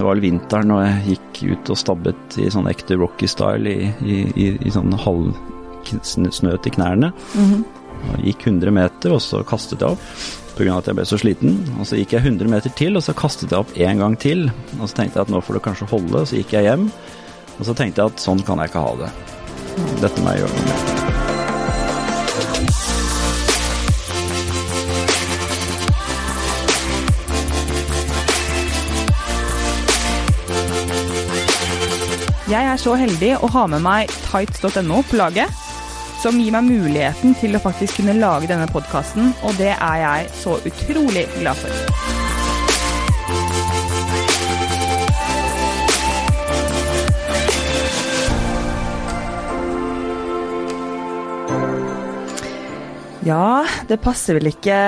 det var vel vinteren og jeg gikk ut og stabbet i sånn ekte rocky-style i, i, i, i sånn halv snø til knærne. Jeg gikk 100 meter, og så kastet jeg opp pga. at jeg ble så sliten. Og så gikk jeg 100 meter til, og så kastet jeg opp en gang til. Og så tenkte jeg at nå får det kanskje holde, og så gikk jeg hjem. Og så tenkte jeg at sånn kan jeg ikke ha det. Dette må jeg gjøre noe med. Jeg er så heldig å ha med meg tights.no på laget, som gir meg muligheten til å faktisk kunne lage denne podkasten, og det er jeg så utrolig glad for. Ja, det passer vel ikke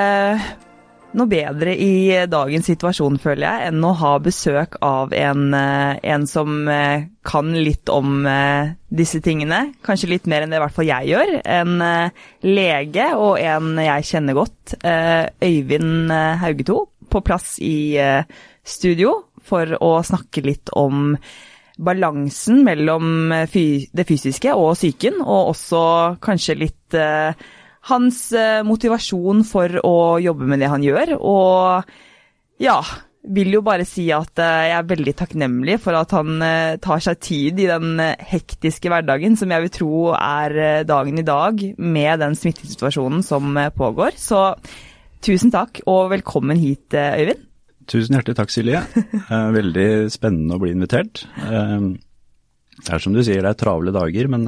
noe bedre i dagens situasjon, føler jeg, enn å ha besøk av en, eh, en som eh, kan litt om eh, disse tingene. Kanskje litt mer enn det i hvert fall jeg gjør. En lege og en jeg kjenner godt, Øyvind Haugeto, på plass i studio for å snakke litt om balansen mellom det fysiske og psyken, og også kanskje litt hans eh, motivasjon for å jobbe med det han gjør. Og ja, vil jo bare si at eh, jeg er veldig takknemlig for at han eh, tar seg tid i den hektiske hverdagen som jeg vil tro er dagen i dag, med den smittesituasjonen som pågår. Så tusen takk, og velkommen hit, Øyvind. Tusen hjertelig takk, Silje. Veldig spennende å bli invitert. Det er som du sier, det er travle dager, men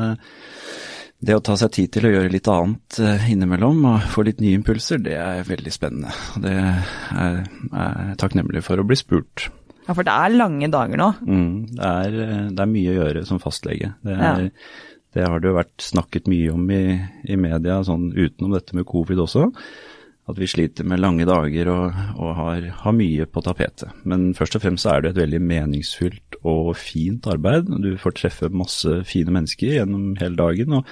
det å ta seg tid til å gjøre litt annet eh, innimellom og få litt nye impulser, det er veldig spennende. Det er jeg takknemlig for å bli spurt. Ja, for det er lange dager nå? Mm, det, er, det, er, mye å gjøre som fastlege. Det, er, ja. det har det jo vært snakket mye om i, i media, sånn utenom dette med covid også at vi sliter med lange dager og, og har, har, mye på tapetet. Men først og fremst er det et veldig meningsfylt og fint arbeid. Du får treffe masse fine mennesker gjennom hele dagen. og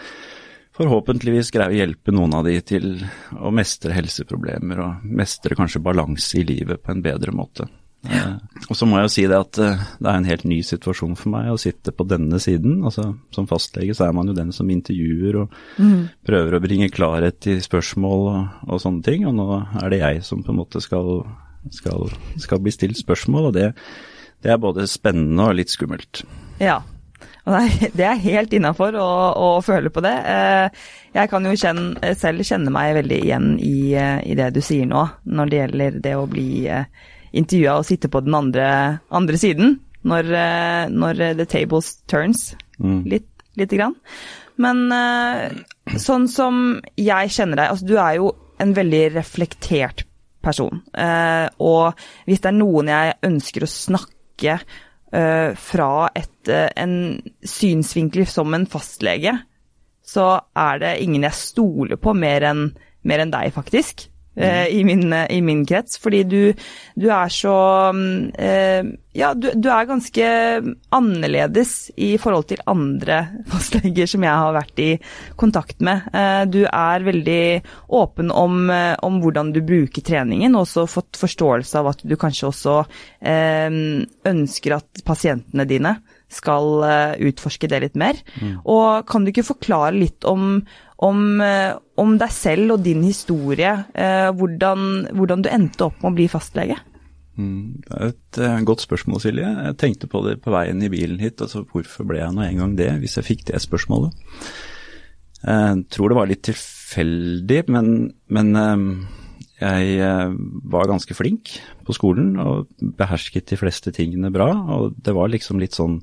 Forhåpentligvis greie å hjelpe noen av de til å mestre helseproblemer og mestre kanskje balanse i livet på en bedre måte. Ja. Og så må jeg jo si det at eh, det er en helt ny situasjon for meg å sitte på denne siden. Altså Som fastlege så er man jo den som intervjuer og mm. prøver å bringe klarhet i spørsmål og, og, sånne ting. Og nå er det jeg som på en måte skal, skal, skal bli stilt spørsmål, og det, det, er både spennende og litt skummelt. Ja, og det er helt innafor å, å, føle på det. Eh, jeg kan jo kjenne, selv kjenne meg veldig igjen i, eh, i, det du sier nå, når det gjelder det å bli intervjua og sitte på den andre, andre siden når, eh, når, the tables turns. Mm. Litt, lite grann. Men eh, sånn som jeg kjenner deg, altså du er jo en veldig reflektert person. Eh, og hvis det er noen jeg ønsker å snakke fra et, en synsvinkel som en fastlege, så er det ingen jeg stoler på mer enn mer enn deg, faktisk. Mm. I, min, i, min, krets. Fordi du, du er så eh, Ja, du, du, er ganske annerledes i forhold til andre fastleger som jeg har vært i kontakt med. Eh, du er veldig åpen om, eh, om, hvordan du bruker treningen, og også fått forståelse av at du kanskje også eh, ønsker at pasientene dine skal eh, utforske det litt mer. Mm. Og kan du ikke forklare litt om om, eh, om, deg selv og din historie. Eh, hvordan, hvordan, du endte opp med å bli fastlege? Mm, det er et uh, godt spørsmål, Silje. Jeg tenkte på det på veien i bilen hit. altså Hvorfor ble jeg nå en gang det, hvis jeg fikk det spørsmålet? Jeg tror det var litt tilfeldig, men, men jeg var ganske flink på skolen og behersket de fleste tingene bra. Og det var liksom litt sånn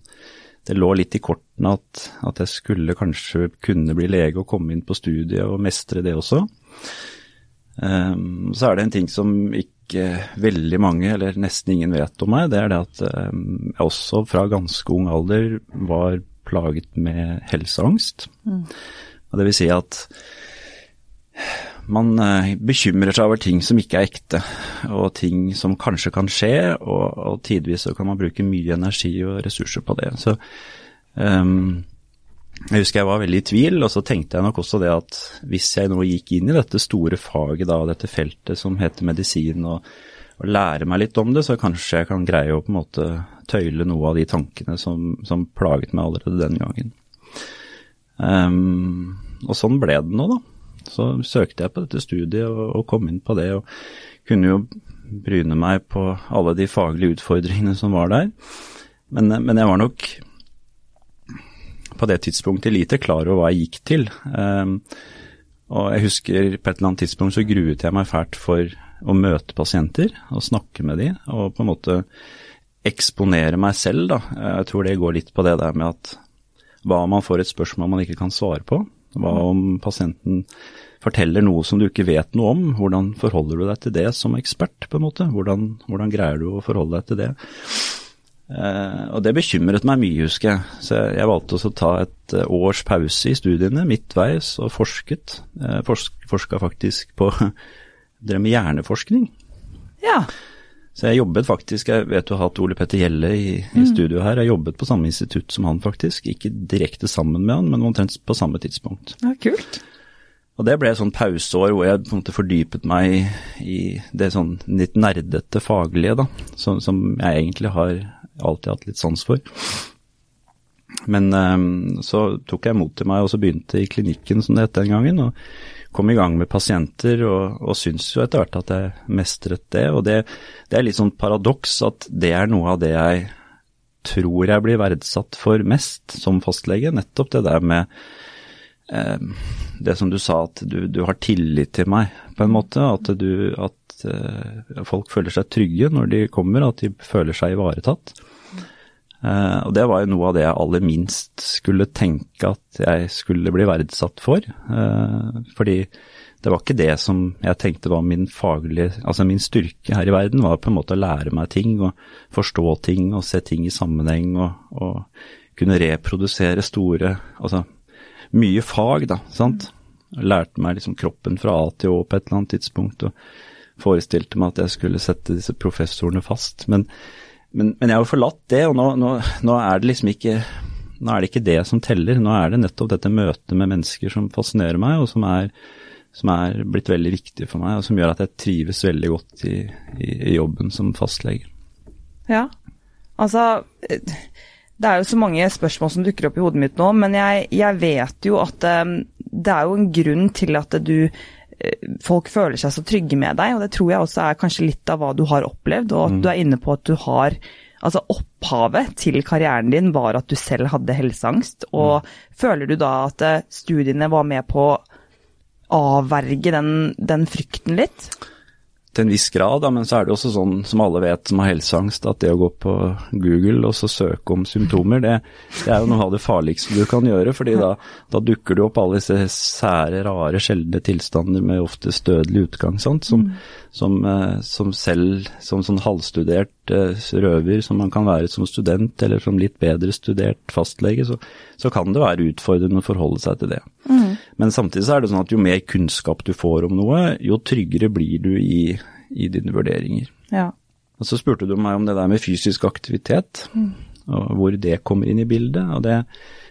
det lå litt i kortene at, at, jeg skulle kanskje kunne bli lege og komme inn på studiet og mestre det også. Um, så er det en ting som ikke veldig mange, eller nesten ingen vet om meg. Det er det at um, jeg også fra ganske ung alder var plaget med helseangst. Mm. Og det vil si at man uh, bekymrer seg over ting som ikke er ekte, og ting som kanskje kan skje, og, og tidvis så kan man bruke mye energi og ressurser på det. Så um, jeg husker jeg var veldig i tvil, og så tenkte jeg nok også det at hvis jeg nå gikk inn i dette store faget da, dette feltet som heter medisin, og, og lære meg litt om det, så kanskje jeg kan greie å på en måte tøyle noe av de tankene som, som plaget meg allerede den gangen. Um, og sånn ble det nå, da. Så søkte jeg på dette studiet og, og, kom inn på det, og kunne jo bryne meg på alle de faglige utfordringene som var der. Men, men jeg var nok på det tidspunktet lite klar over hva jeg gikk til. Um, og jeg husker på et eller annet tidspunkt så gruet jeg meg fælt for å møte pasienter og snakke med de, og på en måte eksponere meg selv, da. Jeg tror det går litt på det der med at hva om man får et spørsmål man ikke kan svare på? Hva om pasienten forteller noe som du ikke vet noe om? Hvordan forholder du deg til det som ekspert, på en måte? Hvordan, hvordan greier du å forholde deg til det? Eh, og det bekymret meg mye, husker jeg. Så jeg valgte å ta et eh, års pause i studiene midtveis og forsket. Eh, forsk, forska faktisk på Drev med hjerneforskning. Ja. Så jeg jobbet faktisk, jeg vet du har hatt Ole Petter Gjelle i, i mm. studio her, jeg jobbet på samme institutt som han faktisk. Ikke direkte sammen med han, men omtrent på samme tidspunkt. Ja, kult. Og det ble et sånn pauseår hvor jeg på en måte fordypet meg i, i det sånn litt nerdete faglige, da, som, som, jeg egentlig har alltid hatt litt sans for. Men um, så tok jeg mot til meg og så begynte i klinikken, som det het den gangen. og kom i gang med pasienter, og, og syns jo etter hvert at jeg mestret det. Og det, det er litt sånn paradoks at det er noe av det jeg tror jeg blir verdsatt for mest som fastlege. Nettopp det der med eh, det som du sa, at du, du, har tillit til meg, på en måte. At, du, at eh, folk føler seg trygge når de kommer, at de føler seg ivaretatt. Uh, og det var jo noe av det jeg aller minst skulle tenke at jeg skulle bli verdsatt for. Uh, fordi det var ikke det som jeg tenkte var min faglige Altså min styrke her i verden, var på en måte å lære meg ting og forstå ting og se ting i sammenheng og, og kunne reprodusere store Altså mye fag, da, sant. Lærte meg liksom kroppen fra A til Å på et eller annet tidspunkt og forestilte meg at jeg skulle sette disse professorene fast. Men men, men, jeg har jo forlatt det, og nå, nå, nå, er det liksom ikke Nå er det ikke det som teller. Nå er det nettopp dette møtet med mennesker som fascinerer meg, og som er, som er blitt veldig viktig for meg, og som gjør at jeg trives veldig godt i, i, i jobben som fastlege. Ja, altså det er jo så mange spørsmål som dukker opp i hodet mitt nå, men jeg, jeg vet jo at um, det er jo en grunn til at du folk føler seg så trygge med deg, og det tror jeg også er kanskje litt av hva du har opplevd, og at mm. du er inne på at du har Altså opphavet til karrieren din var at du selv hadde helseangst, og mm. føler du da at eh, studiene var med på å avverge den, den frykten litt? Til en viss grad, da, men så er det også sånn som alle vet som har helseangst, at det å gå på Google og så søke om symptomer, det, det er jo noe av det farligste du kan gjøre. fordi da, da dukker det opp alle disse sære, rare, sjeldne tilstander med ofte dødelig utgang, sant? Som, mm. Som, eh, som, selv som sånn halvstudert eh, røver som man kan være som student, eller som litt bedre studert fastlege, så, så kan det være utfordrende å forholde seg til det. Mm. Men samtidig så er det sånn at jo mer kunnskap du får om noe, jo tryggere blir du i, i dine vurderinger. Ja. Og så spurte du meg om det der med fysisk aktivitet, mm. og hvor det kommer inn i bildet. og det,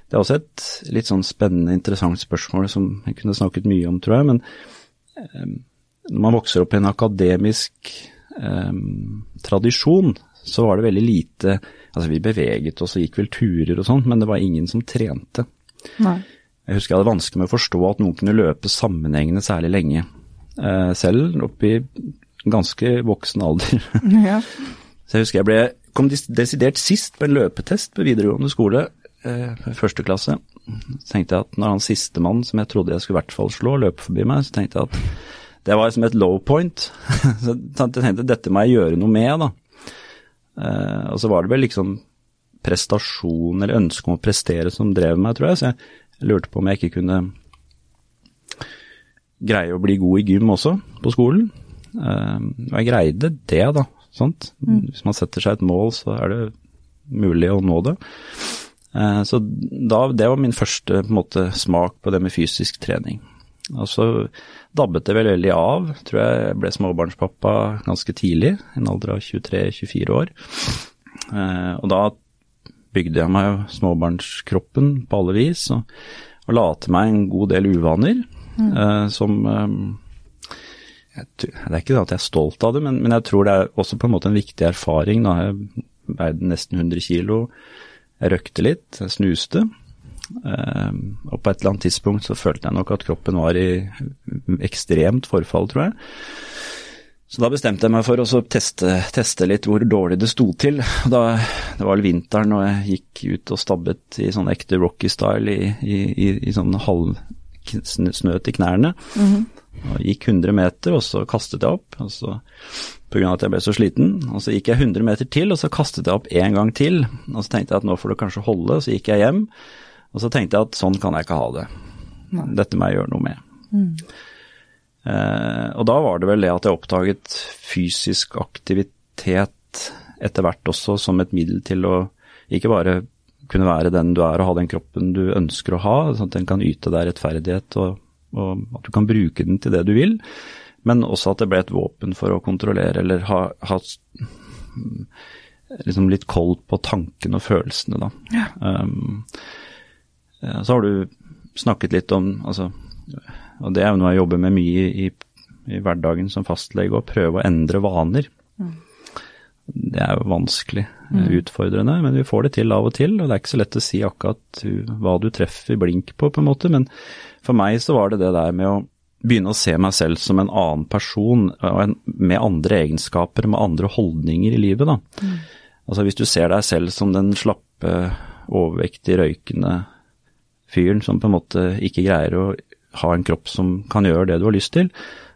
det, er også et litt sånn spennende, interessant spørsmål som jeg kunne snakket mye om, tror jeg. Men eh, når man vokser opp i en akademisk eh, tradisjon, så var det veldig lite Altså vi beveget oss og gikk vel turer og sånn, men det var ingen som trente. Nei. Jeg husker jeg hadde vanskelig med å forstå at noen kunne løpe sammenhengende særlig lenge. Eh, selv opp i ganske voksen alder. Ja. Så jeg husker jeg ble, kom desidert sist på en løpetest på videregående skole, eh, første klasse. Så tenkte jeg at når han sistemann som jeg trodde jeg skulle i hvert fall slå, løp forbi meg, så tenkte jeg at det var som et low point. så jeg tenkte dette må jeg gjøre noe med, da. Eh, og så var det vel liksom prestasjon eller ønske om å prestere som drev meg, tror jeg. Så jeg lurte på om jeg ikke kunne greie å bli god i gym også, på skolen. Uh, og jeg greide det, da. Sant? Mm. Hvis man setter seg et mål, så er det mulig å nå det. Uh, så da, det var min første måte, smak på det med fysisk trening. Og så dabbet det vel veldig av. Tror jeg ble småbarnspappa ganske tidlig, i en alder av 23-24 år. Uh, og da bygde jeg meg småbarnskroppen på alle vis, og, og la til meg en god del uvaner mm. uh, som jeg, Det er ikke at jeg er stolt av det, men, men, jeg tror det er også på en måte en viktig erfaring. Da. Jeg veide nesten 100 kilo. Jeg røkte litt, jeg snuste. Um, og på et eller annet tidspunkt så følte jeg nok at kroppen var i ekstremt forfall, tror jeg. Så da bestemte jeg meg for å teste, teste, litt hvor dårlig det sto til. Da, det var vel vinteren og jeg gikk ut og stabbet i sånn ekte Rocky-style i, i, i, i sånn halv snø til knærne. Mm -hmm. Og gikk 100 meter, og så kastet jeg opp. og så Pga. at jeg ble så sliten. Og så gikk jeg 100 meter til, og så kastet jeg opp en gang til. Og så tenkte jeg at nå får det kanskje holde, og så gikk jeg hjem. Og så tenkte jeg at sånn kan jeg ikke ha det. Dette må jeg gjøre noe med. Mm. Eh, og da var det vel det at jeg oppdaget fysisk aktivitet etter hvert også som et middel til å ikke bare kunne være den du er og ha den kroppen du ønsker å ha, sånn at den kan yte deg rettferdighet og, og, at du kan bruke den til det du vil, men også at det ble et våpen for å kontrollere eller ha, ha liksom litt koll på tankene og følelsene, da. Ja. Um, så har du snakket litt om altså og det er jo noe jeg jobber med mye i, i hverdagen som fastlege, å prøve å endre vaner. Mm. Det er jo vanskelig, mm. utfordrende, men vi får det til av og til. Og det er ikke så lett å si akkurat hva du treffer blink på, på en måte. Men for meg så var det det der med å begynne å se meg selv som en annen person med andre egenskaper, med andre holdninger i livet, da. Mm. Altså hvis du ser deg selv som den slappe, overvektige, røykende fyren som på en måte ikke greier å ha en kropp som kan gjøre det du har lyst til,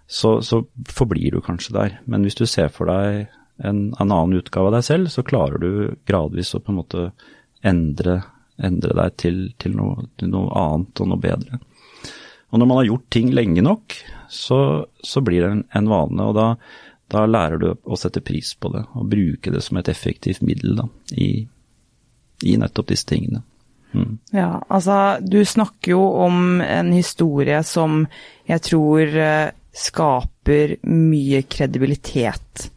så, så forblir du kanskje der. Men hvis du ser for deg en, en, annen utgave av deg selv, så klarer du gradvis å på en måte endre, endre deg til, til, noe, til, noe, annet og noe bedre. Og når man har gjort ting lenge nok, så, så blir det en, en vane. og da, da, lærer du å sette pris på det, og bruke det som et effektivt middel da, i, i nettopp disse tingene. Mm. Ja, altså du snakker jo om en historie som jeg tror eh, skaper mye kredibilitet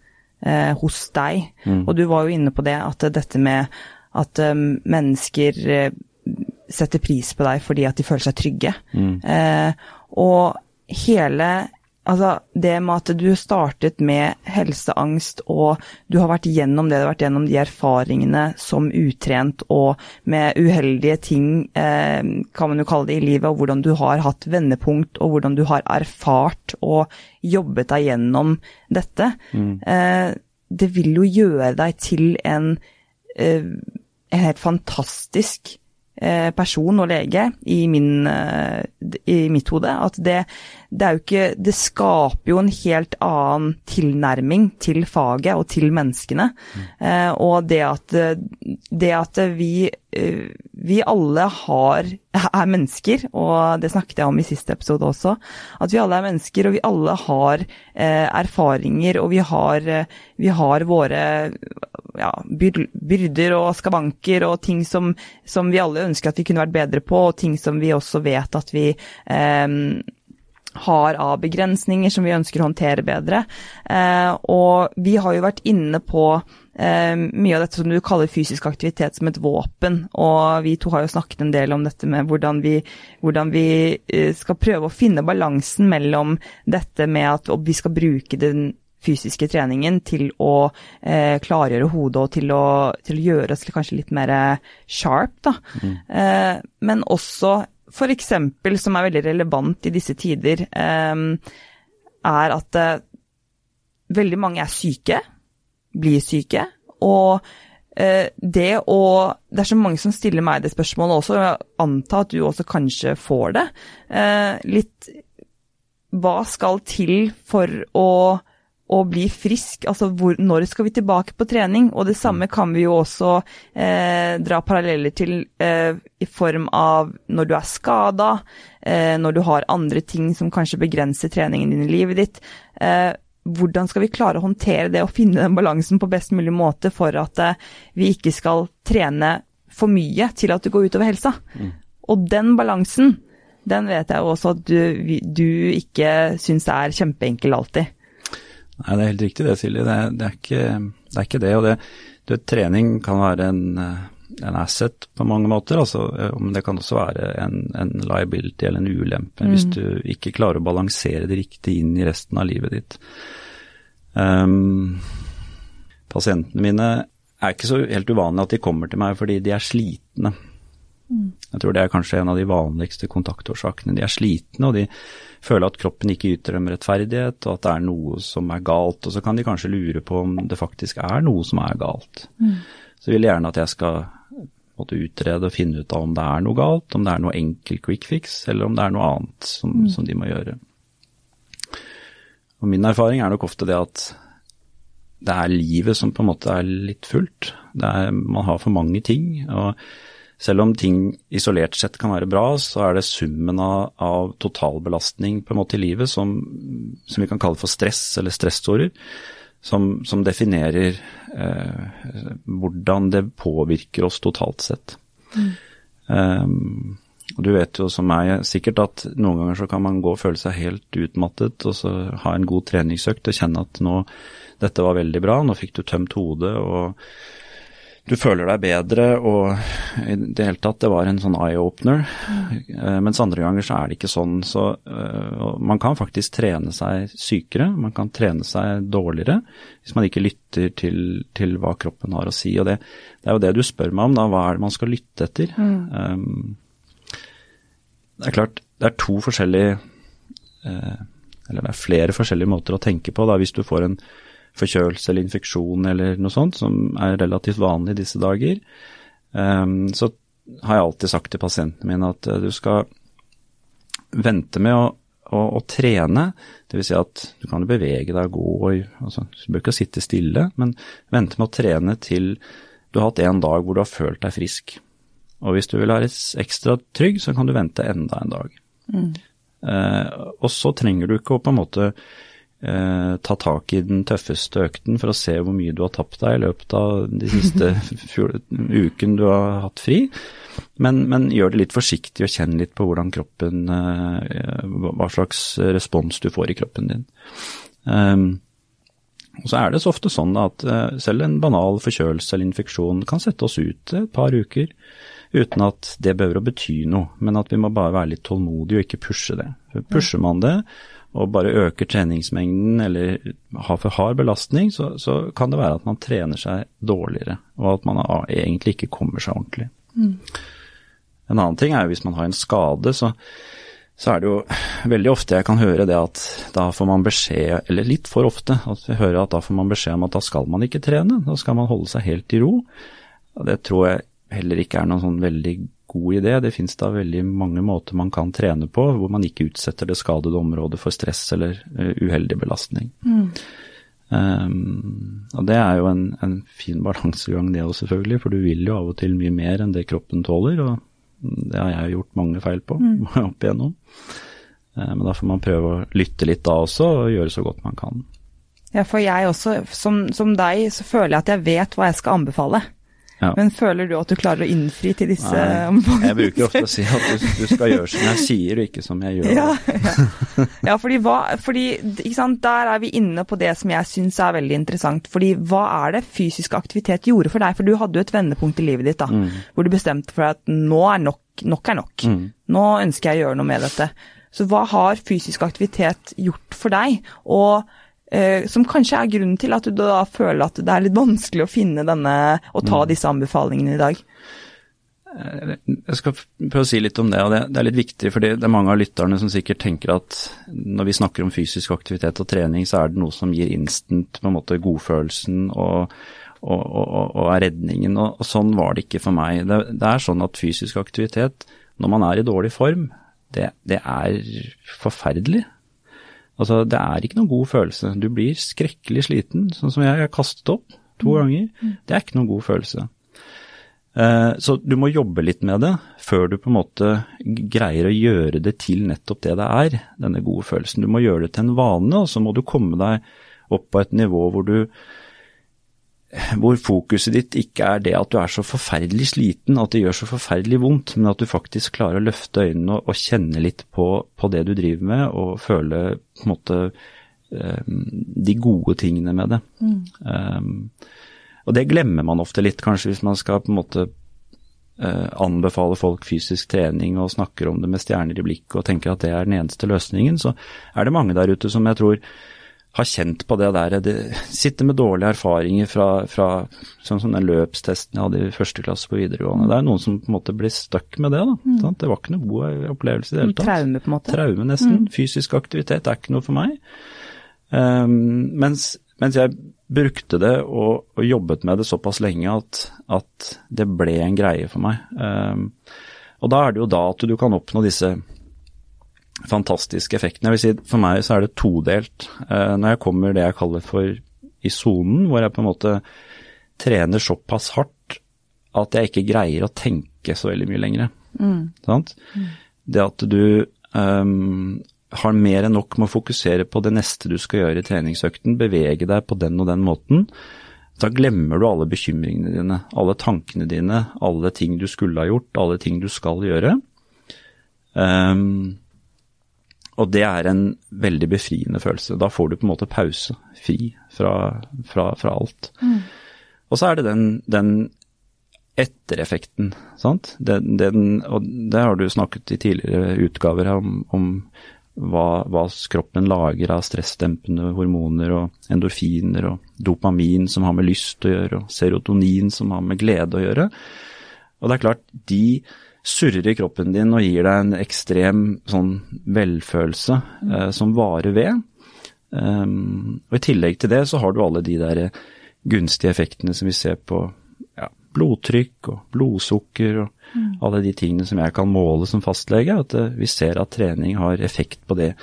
eh, hos deg. Mm. Og du var jo inne på det, at dette med at um, mennesker uh, setter pris på deg fordi at de føler seg trygge. Mm. Eh, og hele Altså, det med at du startet med helseangst, og du har vært gjennom det, du har vært gjennom de erfaringene som utrent og med uheldige ting, eh, kan man jo kalle det, i livet, og hvordan du har hatt vendepunkt, og hvordan du har erfart og jobbet deg gjennom dette. Mm. Eh, det vil jo gjøre deg til en, eh, en helt fantastisk Eh, person og lege i, min, eh, i mitt hode. At det, det, jo ikke Det skaper jo en helt annen tilnærming til faget og til menneskene. Mm. Eh, og det at, det at vi, vi alle har, er mennesker, og det snakket jeg om i siste episode også, at vi alle er mennesker, og vi alle har erfaringer, og vi har, vi har våre ja, byrder og skavanker og ting som, som, vi alle ønsker at vi kunne vært bedre på, og ting som vi også vet at vi eh, har av begrensninger som vi ønsker å håndtere bedre. Eh, og vi har jo vært inne på eh, mye av dette som du kaller fysisk aktivitet som et våpen, og vi to har jo snakket en del om dette med hvordan vi, hvordan vi eh, skal prøve å finne balansen mellom dette med at vi skal bruke den fysiske treningen til å eh, klargjøre hodet og til å, til å, gjøre oss kanskje litt mer sharp, da. Mm. Eh, men også f.eks. som er veldig relevant i disse tider, eh, er at eh, veldig mange er syke, blir syke. Og eh, det å Det er så mange som stiller meg det spørsmålet også, og jeg antar at du også kanskje får det. Litt Hva skal til for å å bli frisk. Altså hvor, når skal vi tilbake på trening? Og det samme kan vi jo også eh, dra paralleller til eh, i form av når du er skada, eh, når du har andre ting som kanskje begrenser treningen din i livet ditt. Eh, hvordan skal vi klare å håndtere det og finne den balansen på best mulig måte for at eh, vi ikke skal trene for mye til at det går utover helsa? Mm. Og den balansen, den vet jeg også at du, du ikke syns er kjempeenkel alltid. Nei, det er helt riktig det, Silje. Det, det, er, ikke, det er ikke det. Og det, det, trening kan være en, en, asset på mange måter, altså, men det kan også være en, en liability eller en ulempe mm. hvis du ikke klarer å balansere det riktig inn i resten av livet ditt. Um, pasientene mine er ikke så helt uvanlig at de kommer til meg fordi de er slitne. Mm. Jeg tror det er kanskje en av de vanligste kontaktårsakene. De er slitne, og de føler at kroppen ikke yter dem rettferdighet, og at det er noe som er galt. Og så kan de kanskje lure på om det faktisk er noe som er galt. Mm. Så vil de gjerne at jeg skal måtte utrede og finne ut av om det er noe galt, om det er noe enkel quick fix, eller om det er noe annet som, mm. som de må gjøre. Og min erfaring er nok ofte det at det er livet som på en måte er litt fullt. Er, man har for mange ting. og selv om ting isolert sett kan være bra, så er det summen av, av totalbelastning på en måte i livet som, som, vi kan kalle for stress eller stressorer, som, som definerer eh, hvordan det påvirker oss totalt sett. Mm. Um, du vet jo som meg sikkert at noen ganger så kan man gå og føle seg helt utmattet, og så ha en god treningsøkt og kjenne at nå, dette var veldig bra, nå fikk du tømt hodet og du føler deg bedre og i det hele tatt, det var en sånn eye-opener. Mm. Mens andre ganger så er det ikke sånn. Så uh, man kan faktisk trene seg sykere, man kan trene seg dårligere hvis man ikke lytter til, til hva kroppen har å si. Og det, det, er jo det du spør meg om, da. Hva er det man skal lytte etter? Mm. Um, det er klart, det er to forskjellige uh, Eller det er flere forskjellige måter å tenke på. da, Hvis du får en forkjølelse eller infeksjon eller noe sånt, som er relativt vanlig i disse dager, um, så har jeg alltid sagt til pasientene mine at uh, du skal vente med å, å, å trene. Dvs. Si at du kan bevege deg og gå, altså, du bør ikke sitte stille, men vente med å trene til du har hatt en dag hvor du har følt deg frisk. Og hvis du vil være ekstra trygg, så kan du vente enda en dag. Mm. Eh, og så trenger du ikke å på en måte eh, ta tak i den tøffeste økten for å se hvor mye du har tapt deg i løpet av de siste uken du har hatt fri. Men, men, gjør det litt forsiktig og kjenn litt på hvordan kroppen eh, Hva slags respons du får i kroppen din. Um, og så er det så ofte sånn at uh, selv en banal forkjølelse eller infeksjon kan sette oss ut et par uker uten at det behøver å bety noe, men at vi må bare være litt tålmodige og ikke pushe det. For pusher man det, og bare øker treningsmengden eller har for hard belastning, så, så, kan det være at man trener seg dårligere, og at man egentlig ikke kommer seg ordentlig. Mm. En annen ting er jo hvis man har en skade, så, så, er det jo veldig ofte jeg kan høre det at da får man beskjed, eller litt for ofte, at vi hører at da får man beskjed om at da skal man ikke trene, da skal man holde seg helt i ro. Det tror jeg heller ikke er noen sånn veldig god idé. Det finnes da veldig mange måter man kan trene på hvor man ikke utsetter det skadede området for stress eller uh, uheldig belastning. Mm. Um, og det er jo en, en fin balansegang det òg, selvfølgelig, for du vil jo av og til mye mer enn det kroppen tåler. og det har jeg gjort mange feil på mm. opp igjennom. Uh, men da får man prøve å lytte litt da også, og gjøre så godt man kan. Ja, for jeg også, som, som deg, så føler jeg at jeg vet hva jeg skal anbefale. Ja. Men føler du at du klarer å innfri til disse Nei, Jeg bruker ofte å si at du, du, skal gjøre som jeg sier, og ikke som jeg gjør. Ja, ja. ja fordi, hva, fordi der er vi inne på det som jeg syns er veldig interessant. Fordi hva er det fysisk aktivitet gjorde for deg? For du hadde jo et vendepunkt i livet ditt da, mm. hvor du bestemte for at nå er nok, nok er nok. Mm. Nå ønsker jeg å gjøre noe med dette. Så hva har fysisk aktivitet gjort for deg? Og som kanskje er grunnen til at du da føler at det er litt vanskelig å finne denne og ta mm. disse anbefalingene i dag? Eh, jeg skal prøve å si litt om det, og det, er litt viktig. fordi det er mange av lytterne som sikkert tenker at når vi snakker om fysisk aktivitet og trening, så er det noe som gir instant på en måte godfølelsen og, og, og, og er redningen. Og, sånn var det ikke for meg. Det, det, er sånn at fysisk aktivitet, når man er i dårlig form, det, det er forferdelig. Altså, det er ikke noen god følelse. Du blir skrekkelig sliten, sånn som jeg har kastet opp to mm. ganger. Mm. Det er ikke noen god følelse. Eh, så du må jobbe litt med det før du på en måte greier å gjøre det til nettopp det det er, denne gode følelsen. Du må gjøre det til en vane, og så må du komme deg opp på et nivå hvor du hvor fokuset ditt ikke er det at du er så forferdelig sliten, at det gjør så forferdelig vondt, men at du faktisk klarer å løfte øynene og, og kjenne litt på, på, det du driver med, og føle på en måte um, de gode tingene med det. Mm. Um, og det glemmer man ofte litt, kanskje, hvis man skal på en måte uh, anbefale folk fysisk trening og snakker om det med stjerner i blikket og tenker at det er den eneste løsningen, så er det mange der ute som jeg tror har kjent på det der. Det, sitter med dårlige erfaringer fra, fra sånn som den løpstesten jeg hadde i første klasse på videregående. Det er noen som på en måte blir stuck med det. da. Mm. Det var ikke noe god opplevelse i det hele tatt. Traume, på en måte. Traume, nesten. Mm. Fysisk aktivitet er ikke noe for meg. Um, mens, mens, jeg brukte det og, og, jobbet med det såpass lenge at, at, det ble en greie for meg. Um, og da er det jo da at du kan oppnå disse fantastiske effektene. Jeg vil si For meg så er det todelt. Uh, når jeg kommer det jeg kaller for i sonen, hvor jeg på en måte trener såpass hardt at jeg ikke greier å tenke så veldig mye lenger. Mm. Mm. Det at du um, har mer enn nok med å fokusere på det neste du skal gjøre i treningsøkten, bevege deg på den og den måten, da glemmer du alle bekymringene dine, alle tankene dine, alle ting du skulle ha gjort, alle ting du skal gjøre. Um, og det er en veldig befriende følelse. Da får du på en måte pause, fri fra, fra, fra alt. Mm. Og så er det den, den ettereffekten, sant. Den, den, og det har du snakket i tidligere utgaver om, om hva, hva, kroppen lager av stressdempende hormoner og endorfiner og dopamin som har med lyst å gjøre, og serotonin som har med glede å gjøre. Og det er klart, de surrer i kroppen din og gir deg en ekstrem sånn velfølelse eh, som varer ved. Um, og I tillegg til det så har du alle de der gunstige effektene som vi ser på ja, blodtrykk og blodsukker og mm. alle de tingene som jeg kan måle som fastlege. At uh, vi ser at trening har effekt på det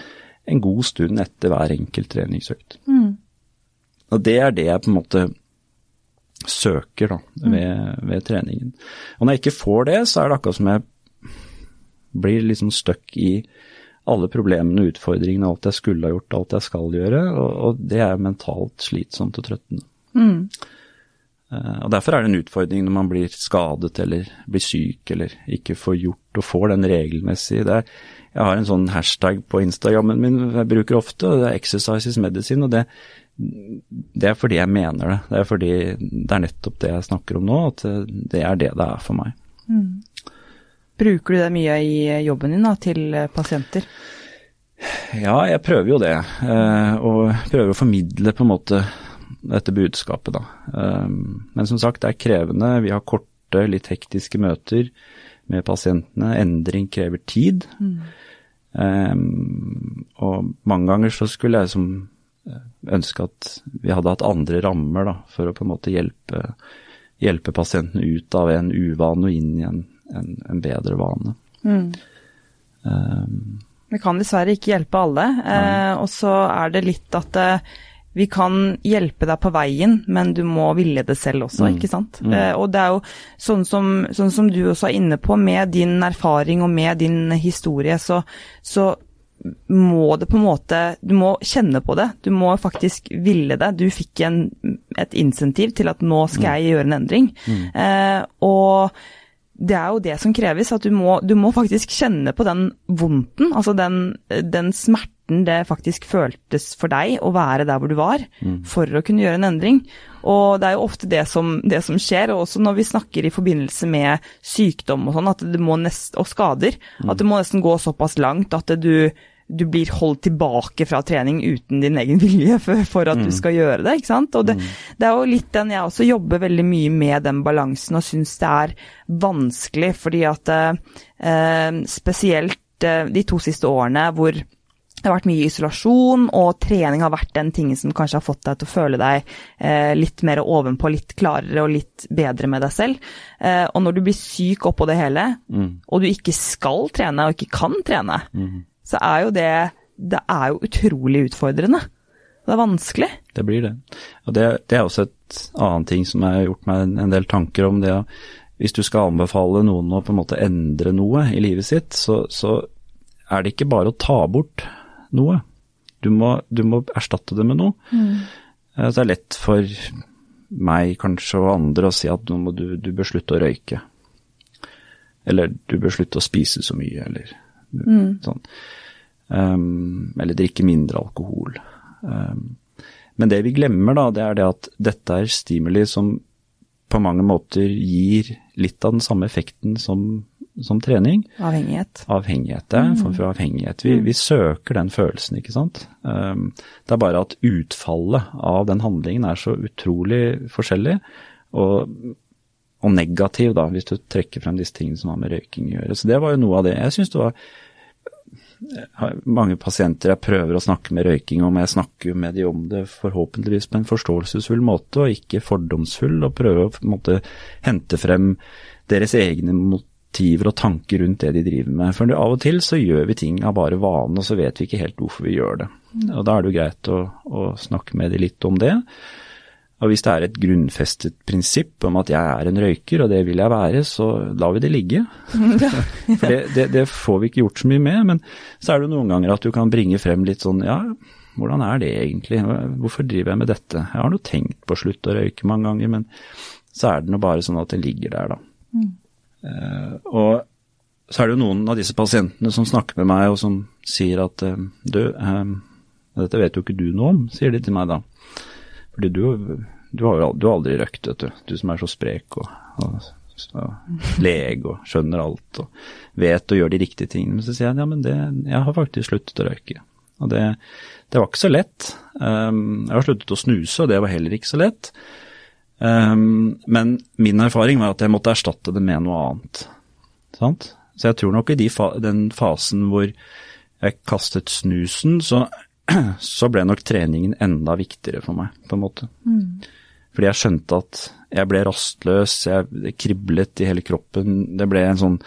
en god stund etter hver enkelt treningsøkt. Mm. Og det er det jeg på en måte søker da, mm. ved, ved, treningen. Og når jeg ikke får det, så er det akkurat som jeg blir liksom stuck i alle problemene, utfordringene, alt jeg skulle ha gjort, alt jeg skal gjøre. Og, og det er mentalt slitsomt og trøttende. Mm. Uh, og Derfor er det en utfordring når man blir skadet eller blir syk eller ikke får gjort og får den regelmessig. Er, jeg har en sånn hashtag på Instagrammen min jeg bruker ofte, og det er 'exercises medicine'. og det, det er fordi jeg mener det. Det er fordi det er nettopp det jeg snakker om nå, at det er det det er for meg. Mm. Bruker du det mye i jobben din da, til pasienter? Ja, jeg prøver jo det. Eh, og prøver å formidle på en måte dette budskapet, da. Eh, men som sagt, det er krevende. Vi har korte, litt hektiske møter med pasientene. Endring krever tid. Mm. Og mange ganger så skulle jeg som ønske at vi hadde hatt andre rammer da, for å på en måte hjelpe, hjelpe pasienten ut av en uvane og inn i en, en, en bedre vane. Mm. Um, vi kan dessverre ikke hjelpe alle, eh, og så er det litt at eh, vi kan hjelpe deg på veien, men du må ville det selv også, mm. ikke sant. Mm. Eh, og det er jo sånn som, sånn som, du også er inne på, med din erfaring og med din historie, så, så må det på en måte Du må kjenne på det. Du må faktisk ville det. Du fikk en, et insentiv til at nå skal jeg gjøre en endring. Mm. Eh, og det er jo det som kreves, at du må, du må faktisk kjenne på den vondten. Altså den, den, smerten det faktisk føltes for deg å være der hvor du var, mm. for å kunne gjøre en endring. Og det er jo ofte det som, det som skjer, og også når vi snakker i forbindelse med sykdom og sånn, og skader, mm. at det må nesten gå såpass langt at du du blir holdt tilbake fra trening uten din egen vilje for, for at mm. du skal gjøre det. ikke sant? Og det, mm. det, er jo litt den jeg også jobber veldig mye med den balansen og syns det er vanskelig, fordi at eh, spesielt eh, de to siste årene hvor det har vært mye isolasjon, og trening har vært den tingen som kanskje har fått deg til å føle deg eh, litt mer ovenpå, litt klarere og litt bedre med deg selv. Eh, og når du blir syk oppå det hele, mm. og du ikke skal trene og ikke kan trene, mm så er jo det Det er jo utrolig utfordrende. Det er vanskelig. Det blir det. Og det, det er også et annet ting som jeg har gjort meg en, en del tanker om. det Hvis du skal anbefale noen å på en måte endre noe i livet sitt, så, så er det ikke bare å ta bort noe. Du må, du må erstatte det med noe. Mm. Eh, så det er lett for meg kanskje og andre å si at nå må du, du bør slutte å røyke. Eller du bør slutte å spise så mye, eller Mm. Sånn. Um, eller drikke mindre alkohol. Um, men det vi glemmer, da, det er det at dette er stimuli som på mange måter gir litt av den samme effekten som som trening. Avhengighet. Avhengighet, det er en form for avhengighet. Vi, vi søker den følelsen, ikke sant. Um, det er bare at utfallet av den handlingen er så utrolig forskjellig. Og, og negativ, da, hvis du trekker frem disse tingene som har med røyking å gjøre. Så det var jo noe av det. Jeg syns det var mange pasienter jeg prøver å snakke med røyking om, jeg snakker jo med de om det forhåpentligvis på en forståelsesfull måte, og ikke fordomsfull, og prøver å måte, hente frem deres egne motiver og tanker rundt det de driver med. For av og til så gjør vi ting av bare vane, og så vet vi ikke helt hvorfor vi gjør det. Og Da er det jo greit å, å snakke med de litt om det. Og hvis det er et grunnfestet prinsipp om at jeg er en røyker, og det vil jeg være, så lar vi det ligge. For det, det, det, får vi ikke gjort så mye med. Men så er det noen ganger at du kan bringe frem litt sånn ja, hvordan er det egentlig? Hvorfor driver jeg med dette? Jeg har nå tenkt på å slutte å røyke mange ganger, men så er det nå bare sånn at det ligger der, da. Mm. Uh, og så er det jo noen av disse pasientene som snakker med meg og som sier at uh, du, um, dette vet jo ikke du noe om, sier de til meg da. Fordi du, du har jo aldri, du har aldri røkt, vet du. Du som er så sprek og, og, og lege og skjønner alt og vet og gjør de riktige tingene. Men så sier jeg ja, men det, jeg har faktisk sluttet å røyke. Og det, det var ikke så lett. Um, jeg har sluttet å snuse, og det var heller ikke så lett. Um, men min erfaring var at jeg måtte erstatte det med noe annet. Sant? Så jeg tror nok i de den fasen hvor jeg kastet snusen, så så ble nok treningen enda viktigere for meg, på en måte. Mm. Fordi jeg skjønte at jeg ble rastløs, jeg kriblet i hele kroppen. Det ble en sånn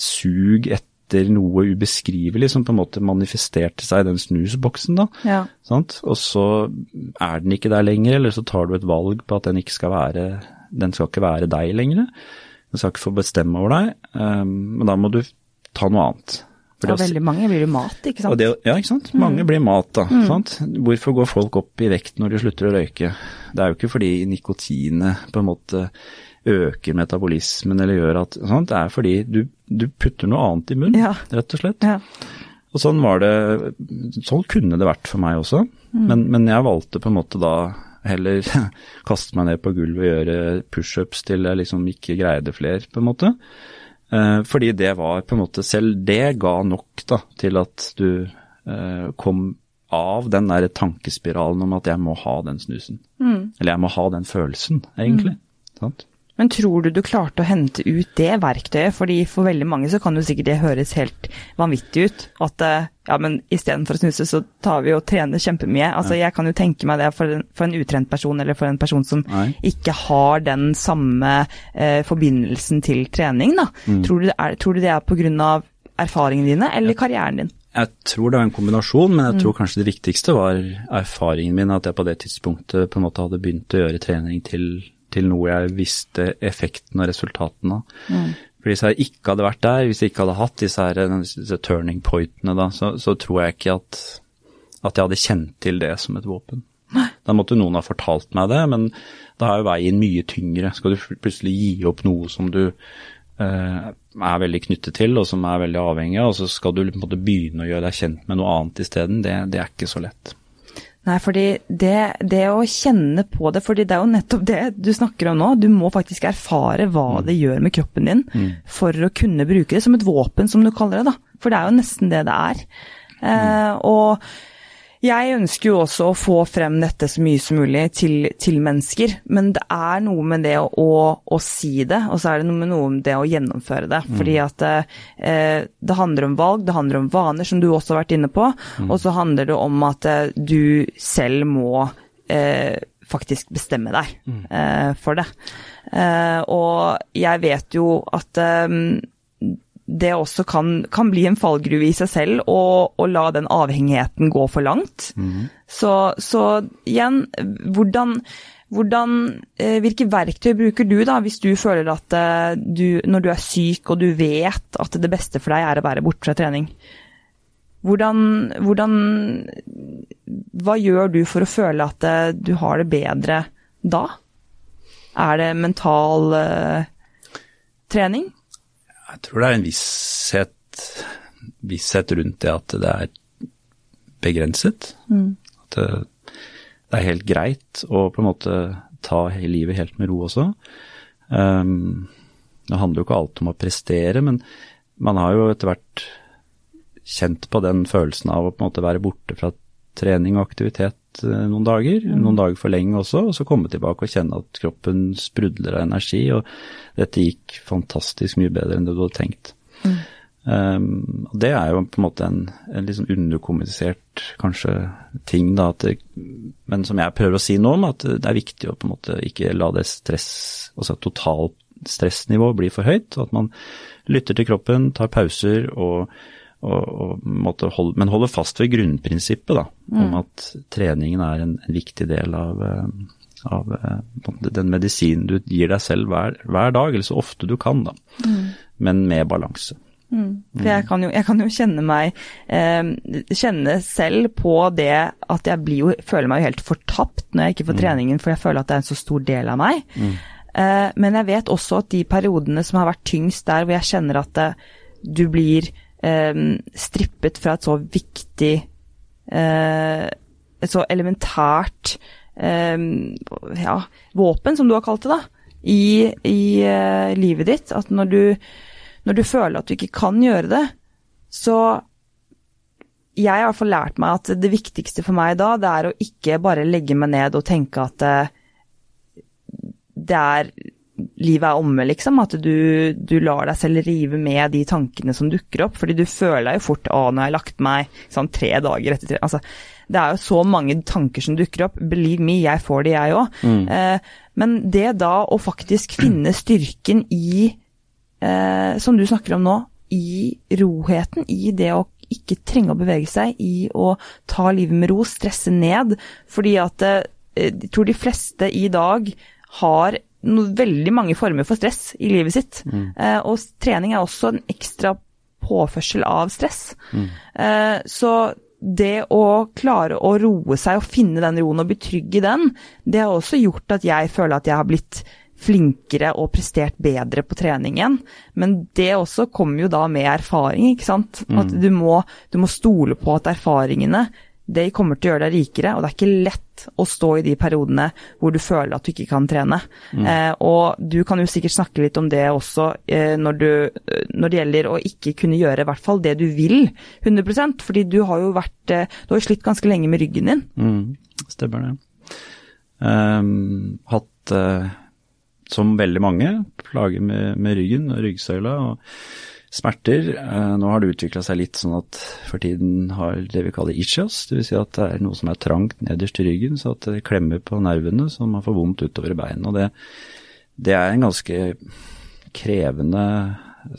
sug etter noe ubeskrivelig som på en måte manifesterte seg i den snusboksen, da. Ja. Og så er den ikke der lenger, eller så tar du et valg på at den ikke skal være Den skal ikke være deg lenger. Den skal ikke få bestemme over deg. Um, men da må du ta noe annet. Ja, veldig mange blir jo mat, ikke sant. Det, ja, ikke sant. Mange mm. blir mat, da. Mm. Sant? Hvorfor går folk opp i vekt når de slutter å røyke? Det er jo ikke fordi nikotinet på en måte øker metabolismen eller gjør at sant? Det er fordi du, du putter noe annet i munnen, ja. rett og slett. Ja. Og sånn var det Sånn kunne det vært for meg også. Mm. Men, men, jeg valgte på en måte da heller kaste meg ned på gulvet og gjøre pushups til jeg liksom ikke greide flere, på en måte. Eh, fordi det var på en måte Selv det ga nok da, til at du eh, kom av den der tankespiralen om at jeg må ha den snusen. Mm. Eller jeg må ha den følelsen, egentlig. Mm. Sant? Men tror du du klarte å hente ut det verktøyet? Fordi for veldig mange så kan jo sikkert det høres helt vanvittig ut. At eh, ja, men istedenfor å snuse, så tar vi og trener kjempemye. Altså. Jeg kan jo tenke meg det for en, for en utrent person, eller for en person som Nei. ikke har den samme eh, forbindelsen til trening. da. Mm. Tror, du er, tror, du det er pga. erfaringene dine, eller ja. karrieren din? Jeg tror det var en kombinasjon, men jeg tror mm. kanskje det viktigste var erfaringen min. At jeg på det tidspunktet på en måte hadde begynt å gjøre trening til til noe jeg visste effekten og resultatene av. Mm. For Hvis jeg ikke hadde vært der, hvis jeg ikke hadde hatt disse, her, disse turning pointene, da, så, så, tror jeg ikke at, at, jeg hadde kjent til det som et våpen. Nei. Da måtte noen ha fortalt meg det, men da er jo veien mye tyngre. Skal du plutselig gi opp noe som du eh, er veldig knyttet til, og som er veldig avhengig av, og så skal du på en måte begynne å gjøre deg kjent med noe annet isteden, det, det er ikke så lett. Nei, fordi det, det, å kjenne på det, fordi det er jo nettopp det du snakker om nå. Du må faktisk erfare hva mm. det gjør med kroppen din mm. for å kunne bruke det som et våpen, som du kaller det. da. For det er jo nesten det det er. Mm. Eh, og jeg ønsker jo også å få frem dette så mye som mulig til, til mennesker, men det er noe med det å, å, si det, og så er det noe med noe med det å gjennomføre det. Mm. Fordi at eh, det handler om valg, det handler om vaner, som du også har vært inne på, mm. og så handler det om at eh, du selv må eh, faktisk bestemme deg mm. eh, for det. Eh, og jeg vet jo at eh, det også kan, kan, bli en fallgruve i seg selv å la den avhengigheten gå for langt. Mm. Så, så, igjen, hvordan, hvordan, eh, Hvilke verktøy bruker du da, hvis du føler at eh, du, når du er syk og du vet at det beste for deg er å være borte fra trening? Hvordan, hvordan Hva gjør du for å føle at eh, du har det bedre da? Er det mental uh, trening? Jeg tror det er en visshet, visshet rundt det at det er begrenset. Mm. At det, det, er helt greit å på en måte ta livet helt med ro også. Um, Det handler jo ikke alltid om å prestere, men man har jo etter hvert kjent på den følelsen av å på en måte være borte fra trening og aktivitet eh, noen dager, mm. noen dager for lenge også, og så komme tilbake og kjenne at kroppen sprudler av energi, og dette gikk fantastisk mye bedre enn det du hadde tenkt. Mm. Um, det er jo på en måte en, en sånn underkommunisert kanskje ting, da, det, men som jeg prøver å si nå, om at det er viktig å på en måte ikke la det stress, altså totalt stressnivå bli for høyt. At man lytter til kroppen, tar pauser og, og, og holde, men holde fast ved grunnprinsippet da, mm. om at treningen er en, en viktig del av, eh, av, eh, den medisinen du gir deg selv hver, hver, dag, eller så ofte du kan, da. Mm. Men med balanse. Mm. For jeg kan, jo, jeg kan jo, kjenne meg eh, Kjenne selv på det at jeg blir jo, føler meg jo helt fortapt når jeg ikke får mm. treningen, for jeg føler at det er en så stor del av meg. Mm. Eh, men jeg vet også at de periodene som har vært tyngst der, hvor jeg kjenner at det, eh, du blir strippet fra et så viktig eh, Et så elementært eh, ja, våpen, som du har kalt det, da, i, i eh, livet ditt. At når du når du føler at du ikke kan gjøre det, så jeg har i hvert fall lært meg at det viktigste for meg da, det er å ikke bare legge meg ned og tenke at det, det er livet er omme, liksom. At du, du, lar deg selv rive med de tankene som dukker opp. Fordi du føler jo fort å, nå har jeg lagt meg sånn tre dager etter tre altså, Det er jo så mange tanker som dukker opp. Believe me, jeg får det, jeg òg. Mm. Eh, men det da å faktisk finne styrken i eh, som du snakker om nå, i roheten, i det å ikke trenge å bevege seg, i å ta livet med ro, stresse ned. Fordi at eh, jeg tror de fleste i dag har no, veldig mange former for stress i livet sitt. Mm. Eh, og trening er også en ekstra påførsel av stress. Mm. Eh, så det å klare å roe seg og finne den roen og bli trygg i den, det har også gjort at jeg føler at jeg har blitt flinkere og prestert bedre på treningen. Men det også kommer jo da med erfaring, ikke sant. Mm. At du må, du må, stole på at erfaringene det kommer til å gjøre deg rikere, og det er ikke lett å stå i de periodene hvor du føler at du ikke kan trene. Mm. Eh, og du kan jo sikkert snakke litt om det også eh, når, du, når, det gjelder å ikke kunne gjøre i hvert fall det du vil 100% fordi du har jo vært eh, Du har jo slitt ganske lenge med ryggen din. Mm, stemmer det. Um, hatt uh som veldig mange, plager med, med ryggen og ryggsøyla og smerter. Eh, nå har det utvikla seg litt sånn at for tiden har det vi kaller ischias, dvs. Si at det er noe som er trangt nederst i ryggen, så at det klemmer på nervene så man får vondt utover i beinet. Og det, det, er en ganske krevende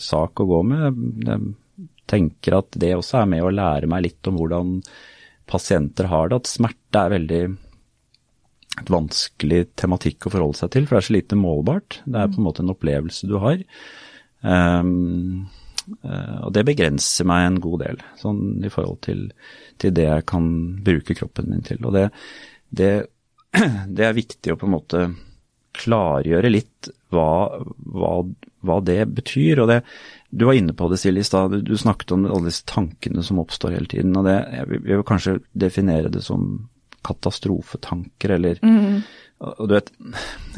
sak å gå med. Jeg tenker at det også er med å lære meg litt om hvordan pasienter har det, at smerte er veldig et vanskelig tematikk å forholde seg til, for det er så lite målbart. Det er på en måte en opplevelse du har. Um, og det begrenser meg en god del, sånn i forhold til, til det jeg kan bruke kroppen min til. Og det, det, det, er viktig å på en måte klargjøre litt hva, hva, hva det betyr. og det du var inne på det, Silje, i stad. Du, snakket om alle disse tankene som oppstår hele tiden. og det, jeg vil kanskje definere det som katastrofetanker eller mm. Og du vet,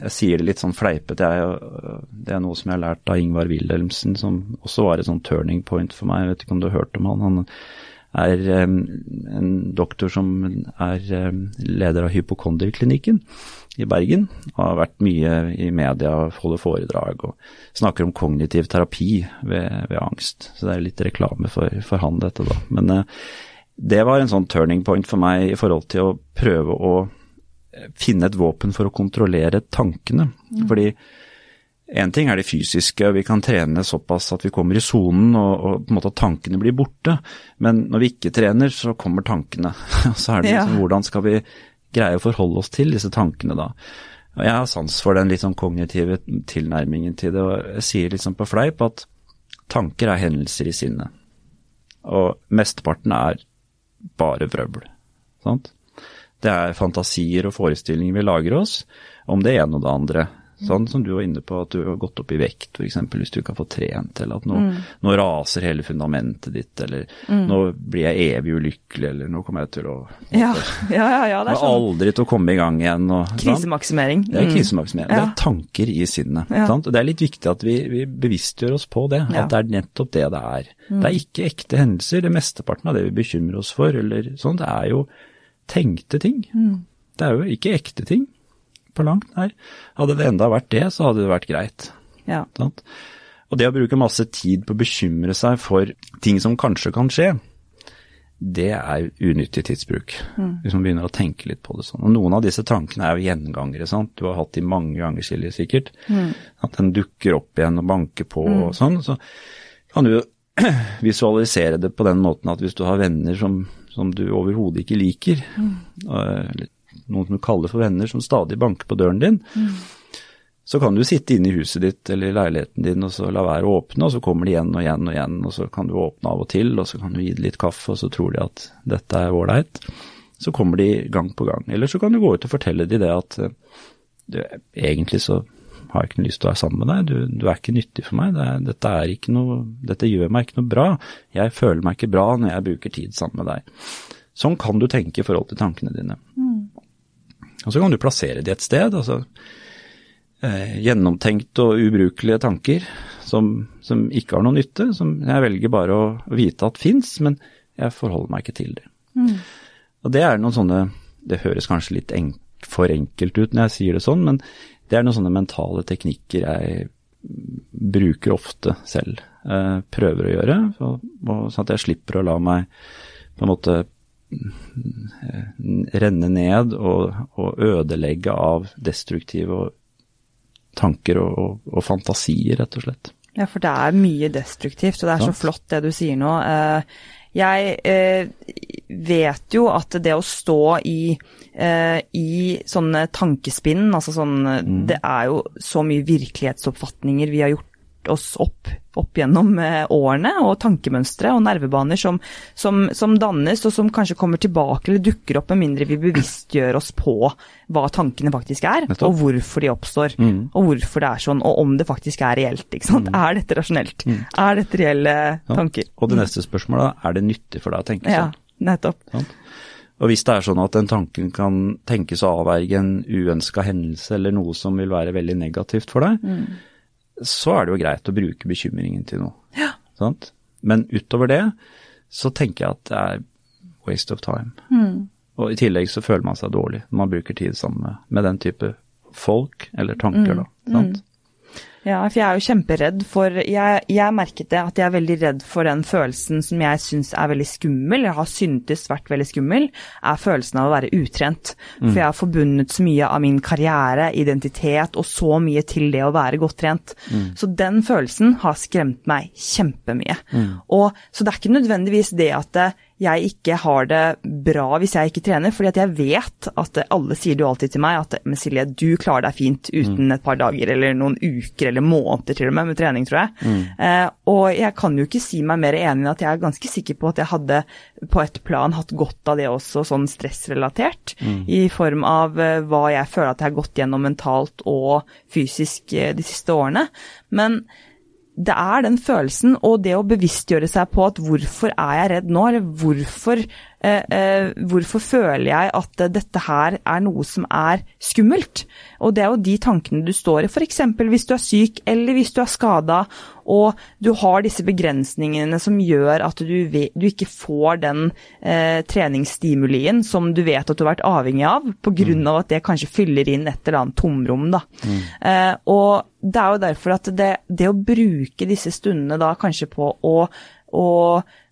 jeg sier det litt sånn fleipete, det er noe som jeg har lært av Ingvar Wilhelmsen, som også var et sånn turning point for meg. Jeg vet ikke om du har hørt om han. Han er um, en doktor som er um, leder av hypokonderklinikken i Bergen. Og har vært mye i media, holder foredrag og snakker om kognitiv terapi ved, ved angst. Så det er litt reklame for, for han, dette da. Men uh, det var en sånn turning point for meg i forhold til å prøve å finne et våpen for å kontrollere tankene. Mm. Fordi én ting er det fysiske, og vi kan trene såpass at vi kommer i sonen og, og, på en måte at tankene blir borte. Men når vi ikke trener, så kommer tankene. så er det liksom ja. hvordan skal vi greie å forholde oss til disse tankene da. Og jeg har sans for den litt sånn kognitive tilnærmingen til det, og jeg sier liksom på fleip at tanker er hendelser i sinnet. Og mesteparten er bare vrøvl. Sant? Det er fantasier og forestillinger vi lager oss om det ene og det andre. Sånn som du var inne på, at du har gått opp i vekt f.eks. hvis du ikke har fått trent, eller at nå, mm. nå raser hele fundamentet ditt, eller mm. nå blir jeg evig ulykkelig, eller nå kommer jeg til å Ja, ja, ja, ja det er sånn. Aldri til å komme i gang igjen. Og, krisemaksimering. Det er mm. krisemaksimering. Det er tanker i sinnet. Ja. Sant? Og det er litt viktig at vi, vi bevisstgjør oss på det, at det er nettopp det det er. Mm. Det er ikke ekte hendelser. Det mesteparten av det vi bekymrer oss for, eller sånn, det er jo tenkte ting. Mm. Det er jo ikke ekte ting på langt nær. Hadde det enda vært det, så hadde det vært greit. Ja. Og det å bruke masse tid på å bekymre seg for ting som kanskje kan skje, det er unyttig tidsbruk. Mm. Hvis man begynner å tenke litt på det sånn. Og noen av disse tankene er jo gjengangere, sant. Du har hatt de mange ganger, Silje, sikkert. Mm. At den dukker opp igjen og banker på mm. og sånn. Så kan du visualisere det på den måten at hvis du har venner som, som du overhodet ikke liker, mm. noen som du kaller for venner, som stadig banker på døren din, mm. så kan du sitte inne i huset ditt eller i leiligheten din og så la være å åpne, og så kommer de igjen og igjen og igjen, og så kan du åpne av og til, og så kan du gi dem litt kaffe, og så tror de at dette er ålreit. Så kommer de gang på gang. Eller så kan du gå ut og fortelle dem det at du, egentlig så har ikke noe lyst til å være sammen med deg, du, du er ikke nyttig for meg, det dette, er ikke noe, dette gjør meg ikke noe bra, jeg føler meg ikke bra når jeg bruker tid sammen med deg. Sånn kan du tenke i forhold til tankene dine. Mm. Og så kan du plassere de et sted. altså eh, Gjennomtenkte og ubrukelige tanker som, som, ikke har noe nytte, som jeg velger bare å vite at fins, men jeg forholder meg ikke til det. Mm. Og det er noen sånne Det høres kanskje litt enk, for enkelt ut når jeg sier det sånn, men det er noen sånne mentale teknikker jeg bruker ofte selv. Eh, prøver å gjøre, sånn at jeg slipper å la meg på en måte renne ned og, og, ødelegge av destruktive tanker og, og, fantasier, rett og slett. Ja, for det er mye destruktivt, og det er så flott det du sier nå. Eh, jeg eh, vet jo at det å stå i, eh, i sånne tankespinn, altså sånn mm. Det er jo så mye virkelighetsoppfatninger vi har gjort oss opp, opp gjennom eh, årene, og tankemønstre og nervebaner som, som, som, dannes, og som kanskje kommer tilbake eller dukker opp med mindre vi bevisstgjør oss på hva tankene faktisk er, og hvorfor de oppstår. Mm. Og hvorfor det er sånn, og om det faktisk er reelt. ikke sant? Mm. Er dette rasjonelt? Mm. Er dette reelle tanker? Ja. Og det neste spørsmålet er det nyttig for deg å tenke sånn? Ja, nettopp. Sånn? Og hvis det er sånn at den tanken kan tenkes å avverge en uønska hendelse eller noe som vil være veldig negativt for deg, mm så er det jo greit å bruke bekymringen til noe. Ja. Sant? Men utover det så tenker jeg at det er waste of time. Mm. Og i tillegg så føler man seg dårlig når man bruker tid sammen med, med den type folk eller tanker, mm. da. Sant? Ja, for jeg er jo kjemperedd for Jeg, jeg merket det at jeg er veldig redd for den følelsen som jeg syns er veldig skummel, jeg har syntes vært veldig skummel, er følelsen av å være utrent. Mm. For jeg har forbundet så mye av min karriere, identitet og så mye til det å være godt trent. Mm. Så den følelsen har skremt meg kjempemye. Mm. Og, så det er ikke nødvendigvis det at det, jeg ikke har det bra hvis jeg ikke trener, fordi at jeg vet at alle sier det jo alltid til meg at men Silje, du klarer deg fint uten mm. et par dager eller noen uker eller måneder til og med med trening, tror jeg. Mm. Eh, og jeg kan jo ikke si meg mer enig enn at jeg er ganske sikker på at jeg hadde på et plan hatt godt av det også, sånn stressrelatert, mm. i form av eh, hva jeg føler at jeg har gått gjennom mentalt og fysisk eh, de siste årene. Men det er den følelsen og det å bevisstgjøre seg på at hvorfor er jeg redd nå, eller hvorfor, hvorfor føler jeg at dette her er noe som er skummelt? Og det er jo de tankene du står i, f.eks. hvis du er syk eller hvis du er skada og du har disse begrensningene som gjør at du, du ikke får den eh, treningsstimulien som du vet at du har vært avhengig av, pga. Mm. Av at det kanskje fyller inn et eller annet tomrom. Da. Mm. Eh, og det er jo derfor at det, det, å bruke disse stundene da kanskje på å, å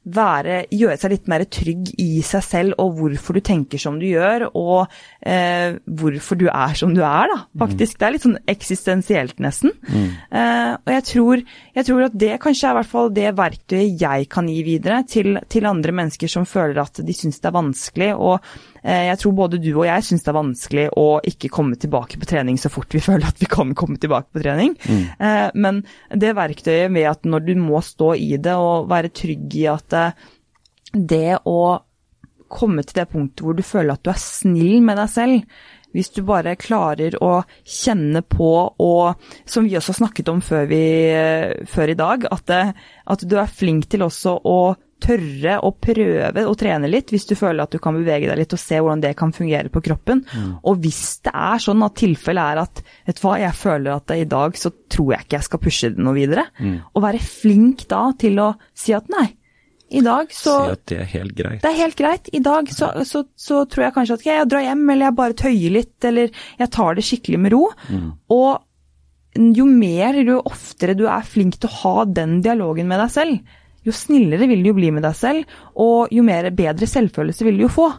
være, gjøre seg litt mer trygg i seg selv og hvorfor du tenker som du gjør, og eh, hvorfor du er som du er, da, faktisk. Mm. Det er litt sånn eksistensielt, nesten. Mm. Eh, og jeg tror, jeg tror, at det kanskje er i hvert fall det verktøyet jeg kan gi videre til, til andre mennesker som føler at de syns det er vanskelig. og jeg tror både du og jeg syns det er vanskelig å ikke komme tilbake på trening så fort vi føler at vi kan komme tilbake på trening. Mm. Eh, men det verktøyet med at når du må stå i det og være trygg i at eh, det å komme til det punktet hvor du føler at du er snill med deg selv, hvis du bare klarer å kjenne på og Som vi også snakket om før, vi, før i dag, at, det, at, du er flink til også å tørre å prøve å trene litt hvis du føler at du kan bevege deg litt og se hvordan det kan fungere på kroppen. Mm. Og hvis det er sånn at tilfellet er at vet du hva, jeg føler at i dag så tror jeg ikke jeg skal pushe det noe videre, mm. og være flink da til å si at nei, i dag så Si at det er helt greit. Det er helt greit. I dag så, så, så tror jeg kanskje at okay, jeg drar hjem, eller jeg bare tøyer litt, eller jeg tar det skikkelig med ro. Mm. Og jo mer, jo oftere du er flink til å ha den dialogen med deg selv, jo snillere vil du jo bli med deg selv, og jo mer bedre selvfølelse vil du jo få.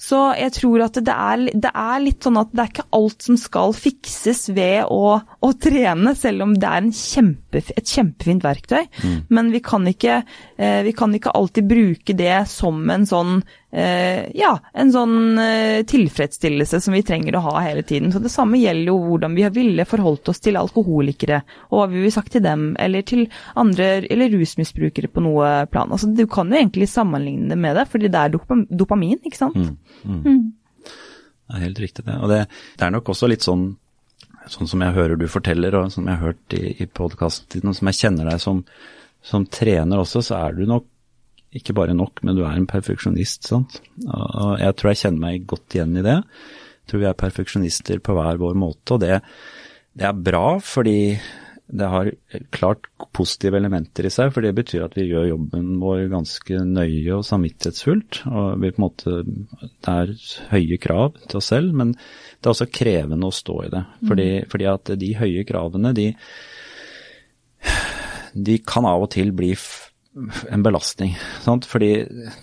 Så jeg tror at det er, det er, litt sånn at det er ikke alt som skal fikses ved å, å trene, selv om det er kjempe, et kjempefint verktøy. Mm. Men vi kan, ikke, eh, vi kan, ikke, alltid bruke det som en sånn ja, en sånn eh, tilfredsstillelse som vi trenger å ha hele tiden. Så Det samme gjelder jo hvordan vi ville forholdt oss til alkoholikere, og hva vi ville sagt til dem, eller til andre, eller rusmisbrukere på noe plan. Altså, du kan jo egentlig sammenligne det med det, fordi det er dopamin, ikke sant. Mm. Mm. Mm. Det er helt riktig det. Og det, det, er nok også litt sånn, sånn som jeg hører du forteller, og som jeg har hørt i, i podkasten, som jeg kjenner deg som, som, trener også, så er du nok ikke bare nok, men du er en perfeksjonist. sant? Og jeg tror jeg kjenner meg godt igjen i det. Jeg tror vi er perfeksjonister på hver vår måte, og det, det er bra, fordi det har klart positive elementer i seg, for det betyr at vi gjør jobben vår ganske nøye og samvittighetsfullt. og vi på en måte, Det er høye krav til oss selv, men det er også krevende å stå i det. Fordi, mm. fordi at de høye kravene, de, de kan av og til bli en belastning. Sant? Fordi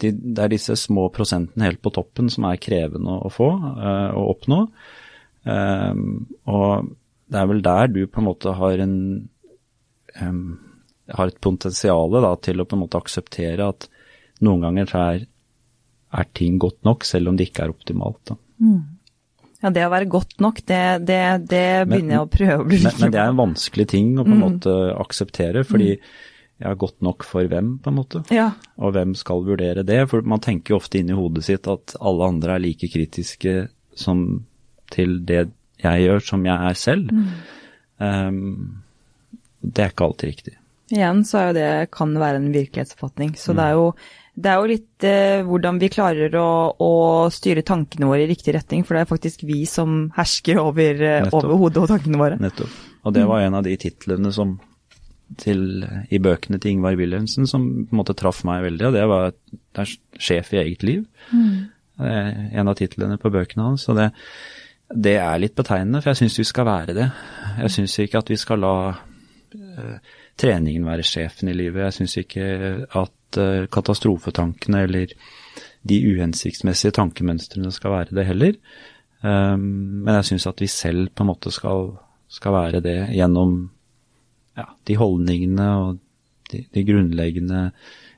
de, det er disse små prosentene helt på toppen som er krevende å få uh, og oppnå. Um, og det er vel der du på en måte har en um, har et potensial til å på en måte akseptere at noen ganger så er, er ting godt nok, selv om det ikke er optimalt. Mm. Ja, det å være godt nok, det, det, det begynner men, jeg å prøve å bli men, men, det er en vanskelig ting å på en mm. måte akseptere, fordi mm. Er godt nok for hvem, på en måte? Ja. Og hvem skal vurdere det? For man tenker jo ofte inni hodet sitt at alle andre er like kritiske som til det jeg gjør, som jeg er selv. Mm. Um, det er ikke alltid riktig. Igjen så er jo det kan være en virkelighetsoppfatning. Så mm. det, er jo, det er jo litt eh, hvordan vi klarer å, å, styre tankene våre i riktig retning, for det er faktisk vi som hersker over, eh, over hodet og tankene våre. Nettopp. Og det var mm. en av de titlene som til, i bøkene til Ingvar Wilhelmsen som på en måte traff meg veldig, og det var det er sjef i eget liv. Mm. En av titlene på bøkene hans. og det det er litt betegnende, for jeg syns vi skal være det. Jeg syns ikke at vi skal la uh, treningen være sjefen i livet. Jeg syns ikke at uh, katastrofetankene eller de uhensiktsmessige tankemønstrene skal være det heller. Um, men jeg syns at vi selv på en måte skal, skal være det gjennom ja, de holdningene og de, de, grunnleggende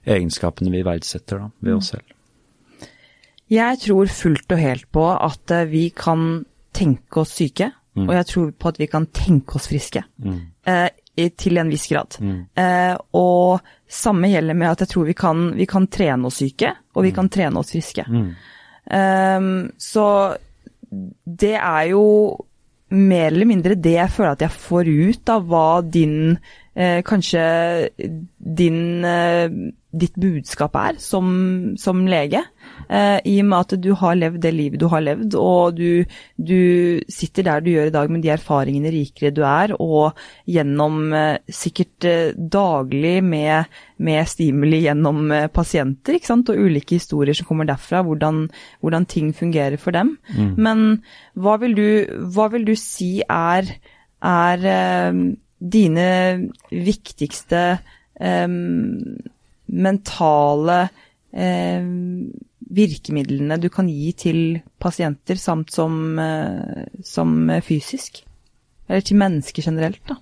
egenskapene vi verdsetter da, ved oss selv. Jeg tror fullt og helt på at vi kan tenke oss syke, mm. og jeg tror på at vi kan tenke oss friske. Mm. Eh, til en viss grad. Mm. Eh, og samme gjelder med at jeg tror vi kan, vi kan trene oss syke, og vi mm. kan trene oss friske. Eh, så det er jo mer eller mindre det jeg føler at jeg får ut av hva din eh, Kanskje din eh, ditt budskap er som, som lege. Eh, I og med at du har levd det livet du har levd, og du, du, sitter der du gjør i dag med de erfaringene rikere du er, og gjennom eh, sikkert eh, daglig med, med, stimuli gjennom eh, pasienter, og ulike historier som kommer derfra, hvordan, hvordan ting fungerer for dem. Mm. Men hva vil, du, hva vil du si er, er dine viktigste eh, mentale eh, virkemidlene du kan gi til pasienter, samt som, eh, som, fysisk? Eller til mennesker generelt, da?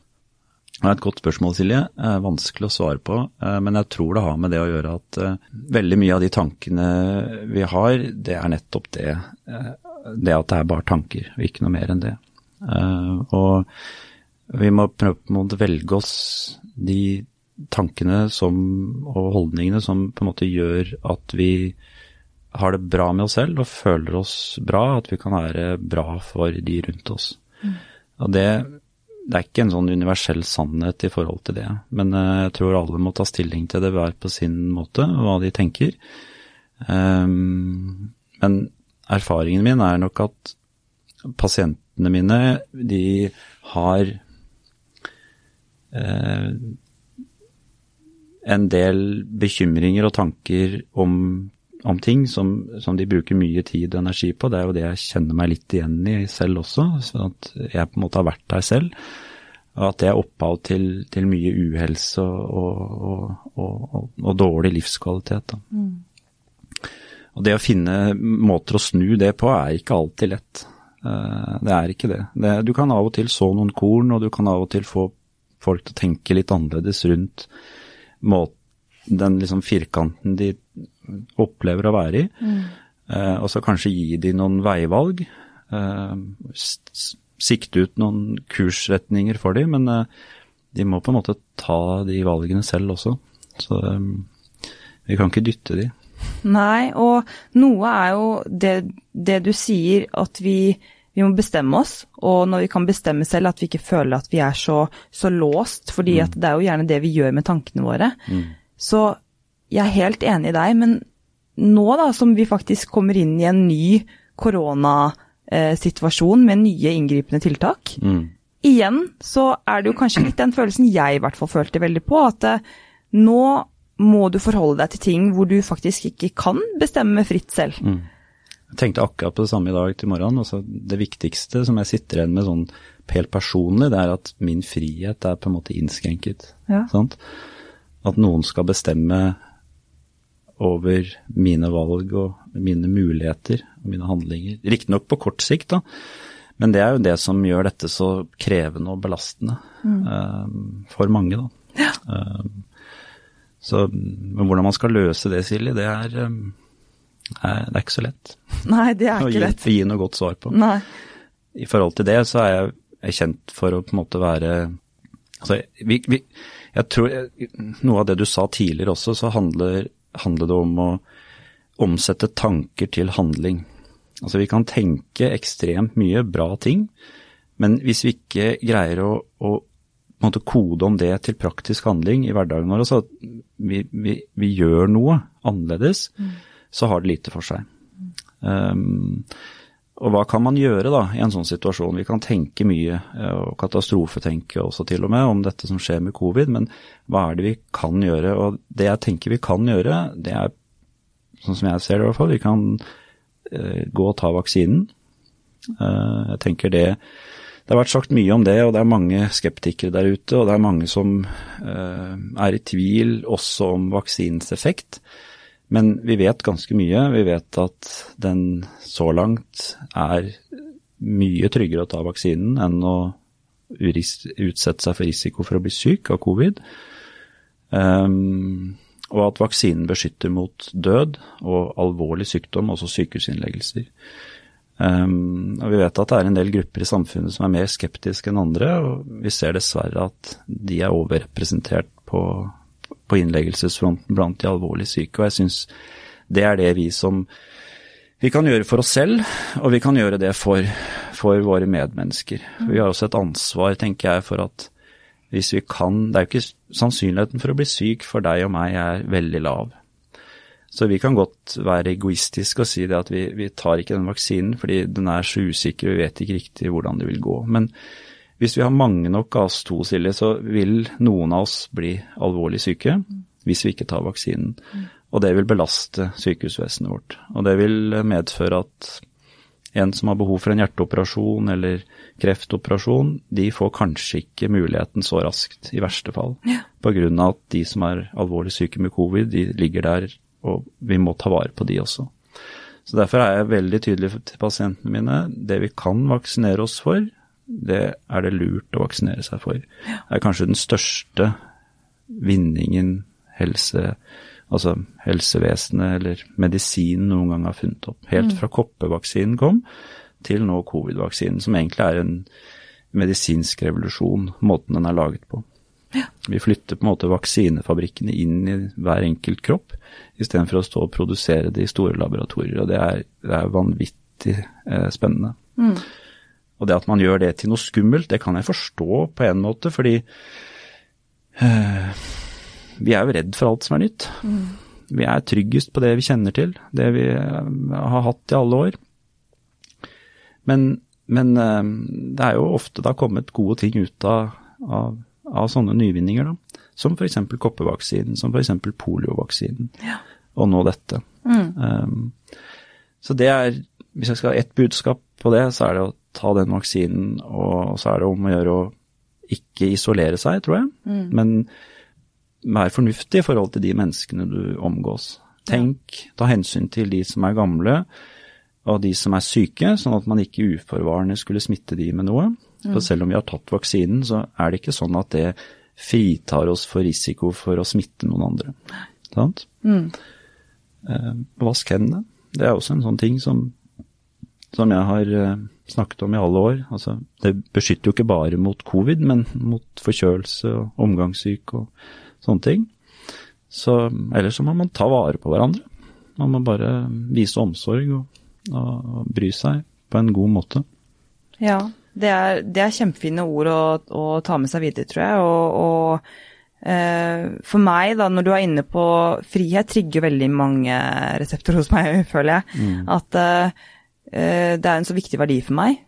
Det er et godt spørsmål, Silje. Vanskelig å svare på. Eh, men jeg tror det har med det å gjøre at eh, veldig mye av de tankene vi har, det er nettopp det. Det at det er bare tanker, og ikke noe mer enn det. Og vi må prøve måte velge oss de tankene som, og holdningene som på en måte gjør at vi har det bra med oss selv og føler oss bra, at vi kan være bra for de rundt oss. Mm. Og det, det, er ikke en sånn universell sannhet i forhold til det, men uh, jeg tror alle må ta stilling til det hver på sin måte, hva de tenker. Um, men erfaringen min er nok at pasientene mine, de har en del bekymringer og tanker om, om ting som, som, de bruker mye tid og energi på. Det er jo det jeg kjenner meg litt igjen i selv også. sånn at jeg på en måte har vært der selv. Og at det er opphav til, til mye uhelse og, og, og, og dårlig livskvalitet. Mm. Og det å finne måter å snu det på er ikke alltid lett. Eh, det er ikke det. det. Du kan av og til så noen korn, og du kan av og til få folk til å tenke litt annerledes rundt måten, den liksom firkanten de opplever å være i. Mm. Eh, og så kanskje gi de noen veivalg. Eh, sikte ut noen kursretninger for de, men eh, de må på en måte ta de valgene selv også. Så eh, vi kan ikke dytte de. Nei, og noe er jo det, det du sier, at vi vi må bestemme oss, og når vi kan bestemme selv, at vi ikke føler at vi er så, så låst. fordi mm. det er jo gjerne det vi gjør med tankene våre. Mm. Så jeg er helt enig i deg, men nå da som vi faktisk kommer inn i en ny koronasituasjon med nye inngripende tiltak, mm. igjen så er det jo kanskje litt den følelsen jeg i hvert fall følte veldig på, at eh, nå må du forholde deg til ting hvor du faktisk ikke kan bestemme fritt selv. Mm. Jeg tenkte akkurat på det samme i dag til morgenen. Altså, det viktigste som jeg sitter igjen med sånn helt personlig, det er at min frihet er på en måte innskrenket. Ja. At noen skal bestemme over mine valg og mine muligheter og mine handlinger. Riktignok på kort sikt, da. Men det er jo det som gjør dette så krevende og belastende mm. um, for mange, da. Ja. Um, så, men hvordan man skal løse det, Silje, det er um, det er ikke så lett. Nei, det er ikke lett. Å gi noe godt svar på. Nei. I forhold til det så er jeg, kjent for å på en måte være Altså, vi, vi, jeg tror Noe av det du sa tidligere også, så handler, handler det om å omsette tanker til handling. Altså vi kan tenke ekstremt mye bra ting, men hvis vi ikke greier å, å kode om det til praktisk handling i hverdagen vår, så vi, vi, vi gjør noe annerledes, mm så har det lite for seg. Um, og hva kan man gjøre da i en sånn situasjon? Vi kan tenke mye, eh, og katastrofetenke også til og med, om dette som skjer med covid, men hva er det vi kan gjøre? Og det jeg tenker vi kan gjøre, det er, sånn som jeg ser det i hvert fall, vi kan uh, gå og ta vaksinen. Uh, jeg tenker det det har vært sagt mye om det, og det er mange skeptikere der ute. Og det er mange som uh, er i tvil også om vaksinens effekt. Men vi vet ganske mye. Vi vet at den så langt er mye tryggere å ta vaksinen enn å utsette seg for risiko for å bli syk av covid. Um, og at vaksinen beskytter mot død og alvorlig sykdom, også sykehusinnleggelser. Um, og vi vet at det er en del grupper i samfunnet som er mer skeptiske enn andre, og vi ser dessverre at de er overrepresentert på på innleggelsesfronten blant de alvorlig syke. Og jeg syns det er det vi som vi kan gjøre for oss selv, og vi kan gjøre det for, for våre medmennesker. Vi har også et ansvar, tenker jeg, for at hvis vi kan Det er jo ikke sannsynligheten for å bli syk for deg og meg er veldig lav. Så vi kan godt være egoistiske og si det at vi, vi tar ikke den vaksinen fordi den er så usikker, vi vet ikke riktig hvordan det vil gå. Men hvis vi har mange nok av oss to, Silje, så vil noen av oss bli alvorlig syke hvis vi ikke tar vaksinen. Og det vil belaste sykehusvesenet vårt. Og det vil medføre at en som har behov for en hjerteoperasjon eller kreftoperasjon, de får kanskje ikke muligheten så raskt, i verste fall. Ja. Pga. at de som er alvorlig syke med covid, de ligger der, og vi må ta vare på de også. Så Derfor er jeg veldig tydelig til pasientene mine. Det vi kan vaksinere oss for, det er det lurt å vaksinere seg for. Det er kanskje den største vinningen helse, altså helsevesenet eller medisinen noen gang har funnet opp. Helt mm. fra koppevaksinen kom til nå covid-vaksinen, som egentlig er en medisinsk revolusjon, måten den er laget på. Ja. Vi flytter på en måte vaksinefabrikkene inn i hver enkelt kropp, istedenfor å stå og produsere det i store laboratorier. Og det er, det er vanvittig eh, spennende. Mm. Og det at man gjør det til noe skummelt, det kan jeg forstå på en måte, fordi eh, vi er jo redd for alt som er nytt. Mm. Vi er tryggest på det vi kjenner til, det vi eh, har hatt i alle år. Men, men eh, det er jo ofte det har kommet gode ting ut av, av, av sånne nyvinninger, da. Som f.eks. koppevaksinen, som f.eks. poliovaksinen, Ja. og nå dette. Mm. Um, så det er, hvis jeg skal ha ett budskap på det, så er det å ta den vaksinen, og så er det om å gjøre å ikke isolere seg, tror jeg. Mm. Men vær fornuftig i forhold til de menneskene du omgås. Tenk, ta hensyn til de som er gamle, og de som er syke, sånn at man ikke uforvarende skulle smitte de med noe. For selv om vi har tatt vaksinen, så er det ikke sånn at det fritar oss for risiko for å smitte noen andre. Sant? Mm. Eh, vask hendene. Det er også en sånn ting som, som jeg har eh, snakket om i alle år. Altså, det beskytter jo ikke bare mot covid, men mot forkjølelse og omgangssyk og sånne ting. Så ellers så må man ta vare på hverandre. Man må bare vise omsorg og, og, bry seg på en god måte. Ja, det er, det er kjempefine ord å, å, ta med seg videre, tror jeg. Og, og eh, for meg, da, når du er inne på frihet, trigger veldig mange resepter hos meg, føler jeg. At eh, det er en så viktig verdi for meg.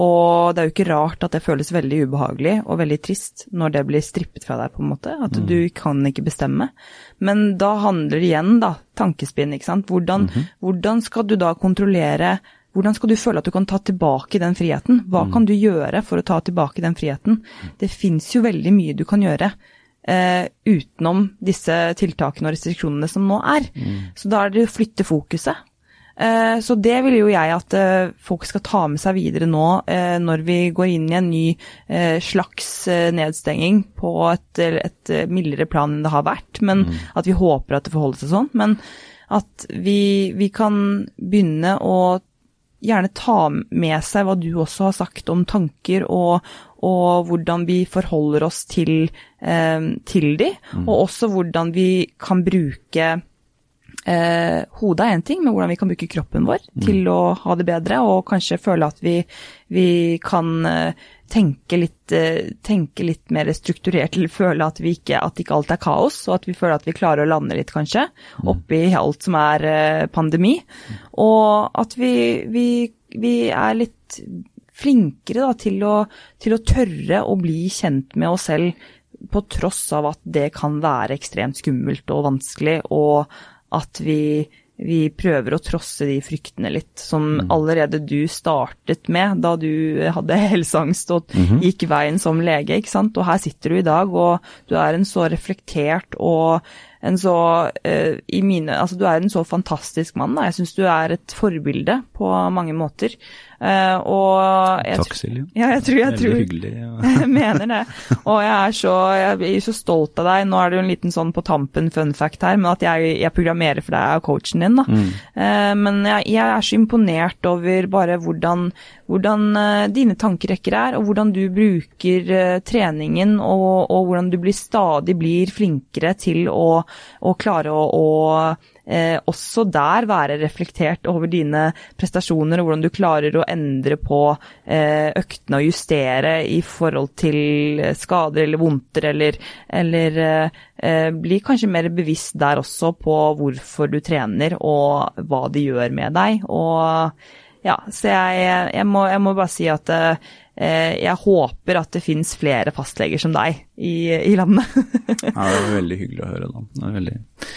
Og det er jo ikke rart at det føles veldig ubehagelig og veldig trist når det blir strippet fra deg, på en måte. At du kan ikke bestemme. Men da handler det igjen, da, tankespinn, ikke sant. Hvordan, hvordan skal du da kontrollere hvordan skal du føle at du kan ta tilbake den friheten? Hva kan du gjøre for å ta tilbake den friheten? Det fins jo veldig mye du kan gjøre eh, utenom disse tiltakene og restriksjonene som nå er. Så da er det å flytte fokuset. Eh, så det vil jo jeg at eh, folk skal ta med seg videre nå, eh, når vi går inn i en ny slags nedstenging på et, et mildere plan enn det har vært. Men at vi håper at det forholder seg sånn. Men at vi, vi kan begynne å gjerne ta med seg hva du også har sagt om tanker, og, og hvordan vi forholder oss til, til de, og også hvordan vi kan bruke eh, Hodet er én ting, men hvordan vi kan bruke kroppen vår til å ha det bedre, og kanskje føle at vi, vi kan eh, tenke litt, eh, tenke litt mer strukturert, eller føle at, vi ikke, at ikke alt er kaos, og at vi føler at vi klarer å lande litt, kanskje, oppi alt som er eh, pandemi. Og at vi, vi, vi er litt flinkere da, til, å, til å tørre å bli kjent med oss selv, på tross av at det kan være ekstremt skummelt og vanskelig, og at vi, vi prøver å trosse de fryktene litt, som allerede du startet med da du hadde helseangst og gikk veien som lege, ikke sant. Og her sitter du i dag, og du er en så reflektert og en så uh, i mine Altså, du er en så fantastisk mann, da. Jeg syns du er et forbilde på mange måter. Eh, og Takk, Silje. Ja, jeg tror, jeg Veldig tror hyggelig. Ja. jeg mener det. Og jeg er, så, jeg er, så stolt av deg. Nå er det jo en liten sånn på tampen fun fact her, men at jeg, jeg programmerer for deg, er coachen din, da. Eh, men jeg, jeg er så imponert over bare hvordan, hvordan eh, dine tankerekker er, og hvordan du bruker treningen, og, og hvordan du blir stadig blir flinkere til å, å klare å, å eh, også der være reflektert over dine prestasjoner, og hvordan du klarer å endre på eh, øktene og justere i forhold til skader eller vondter, eller, eller eh, eh, bli kanskje mer bevisst der også på hvorfor du trener, og hva det gjør med deg. og ja, så jeg, jeg, må, jeg må bare si at eh, jeg håper at det finnes flere fastleger som deg i, i landet. Ja, det er veldig hyggelig å høre, da. Det er veldig eh,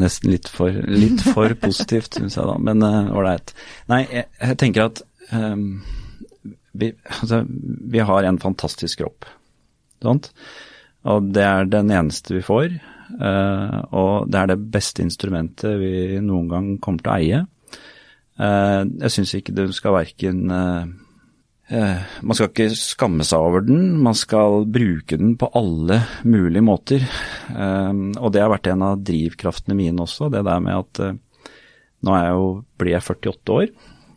Nesten litt for, litt for positivt, syns jeg da, men ålreit. Nei, jeg, jeg tenker at um, vi, altså, vi har en fantastisk kropp, sant? Og det er den eneste vi får. Uh, og det er det beste instrumentet vi noen gang kommer til å eie. Uh, jeg syns ikke du skal verken uh, Eh, man skal ikke skamme seg over den, man skal bruke den på alle mulige måter. Eh, og det har vært en av drivkraftene mine også, det der med at eh, nå jeg jo, blir jeg 48 år,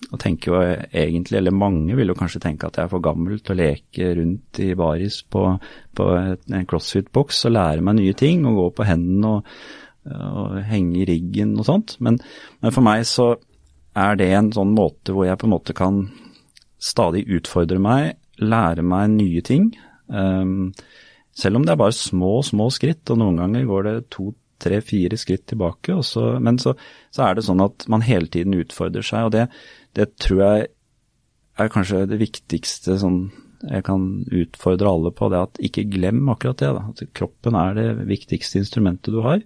og tenker jo egentlig, eller mange vil jo kanskje tenke at jeg er for gammel til å leke rundt i baris på, på en crossfit-boks og lære meg nye ting og gå på hendene og, og henge i riggen og sånt. Men, men, for meg så er det en sånn måte hvor jeg på en måte kan stadig utfordre meg, lære meg nye ting. Um, selv om det er bare små, små skritt, og noen ganger går det to, tre, fire skritt tilbake. Så, men så, så, er det sånn at man hele tiden utfordrer seg, og det, det tror jeg er kanskje det viktigste sånn jeg kan utfordre alle på, det er at ikke glem akkurat det. Da. At kroppen er det viktigste instrumentet du har,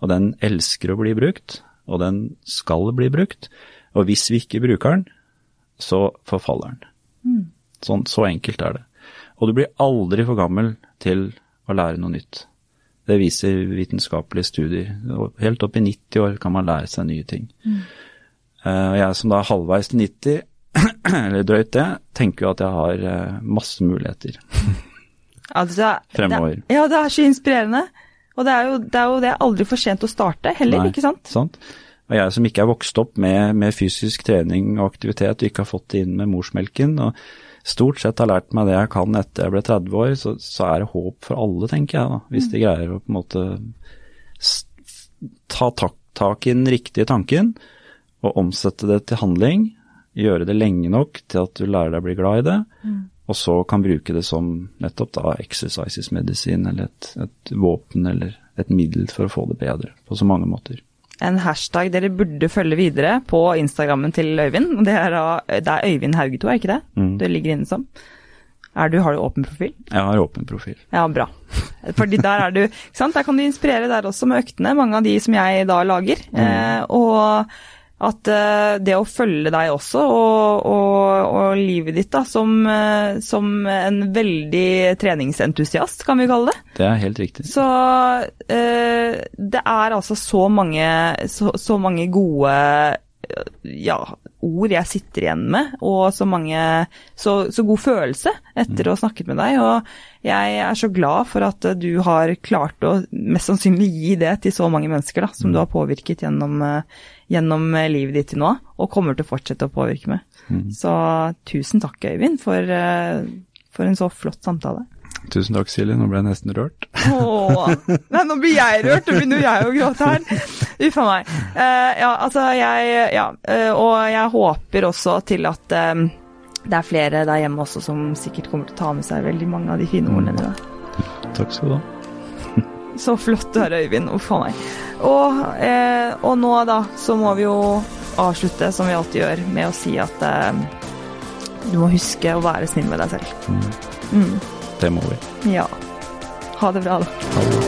og den elsker å bli brukt, og den skal bli brukt. Og hvis vi ikke bruker den, så forfaller den. Mm. Sånn, så enkelt er det. Og du blir aldri for gammel til å lære noe nytt. Det viser vitenskapelige studier. Helt opp i 90 år kan man lære seg nye ting. Mm. Uh, jeg som da er halvveis til 90, eller drøyt det, tenker jo at jeg har uh, masse muligheter altså, fremover. Det, ja, det er så inspirerende. Og det er, jo, det er jo det aldri for sent å starte heller, Nei, ikke sant? sant? Og jeg som ikke er vokst opp med, med, fysisk trening og aktivitet og ikke har fått det inn med morsmelken, og stort sett har lært meg det jeg kan etter jeg ble 30 år, så, så er det håp for alle, tenker jeg da. Hvis mm. de greier å på en måte ta tak, tak i den riktige tanken og omsette det til handling. Gjøre det lenge nok til at du lærer deg å bli glad i det. Mm. Og så kan bruke det som nettopp da exercises medisin, eller et, et våpen eller et middel for å få det bedre på så mange måter en hashtag dere burde følge videre på Instagrammen til Øyvind. Det er, det er Øyvind Haugeto, er ikke det? Mm. Det ligger inne som. Du, har du åpen profil? Jeg har åpen profil. Ja, bra. Fordi der er du ikke sant? Der kan du inspirere der også med øktene, mange av de som jeg da lager. Mm. Eh, og at uh, det å følge deg også, og, og, og livet ditt da, som, uh, som, en veldig treningsentusiast, kan vi kalle det. Det er helt riktig. Så uh, det er altså så mange, så, så mange gode ja, ord jeg sitter igjen med, og så mange Så, så god følelse etter mm. å ha snakket med deg. Og jeg er så glad for at du har klart å mest sannsynlig gi det til så mange mennesker da, som mm. du har påvirket gjennom, gjennom, livet ditt til nå, og kommer til å fortsette å påvirke med. Mm. Så tusen takk, Øyvind, for, for en så flott samtale. Tusen takk, Silje. Nå ble jeg nesten rørt. Åh, nei, nå blir jeg rørt, Nå begynner jeg å gråte her. Uff a meg. Uh, ja, altså, jeg Ja. Uh, og jeg håper også til at um, det er flere der hjemme også som sikkert kommer til å ta med seg veldig mange av de fine ordene dine. Takk skal du ha. Så flott du er, Øyvind. Uff a meg. Og, uh, og, nå, da, så må vi jo avslutte som vi alltid gjør, med å si at du må huske å være snill med deg selv. Mm. Det må vi. Ja. Ha det bra, da. Ha det godt.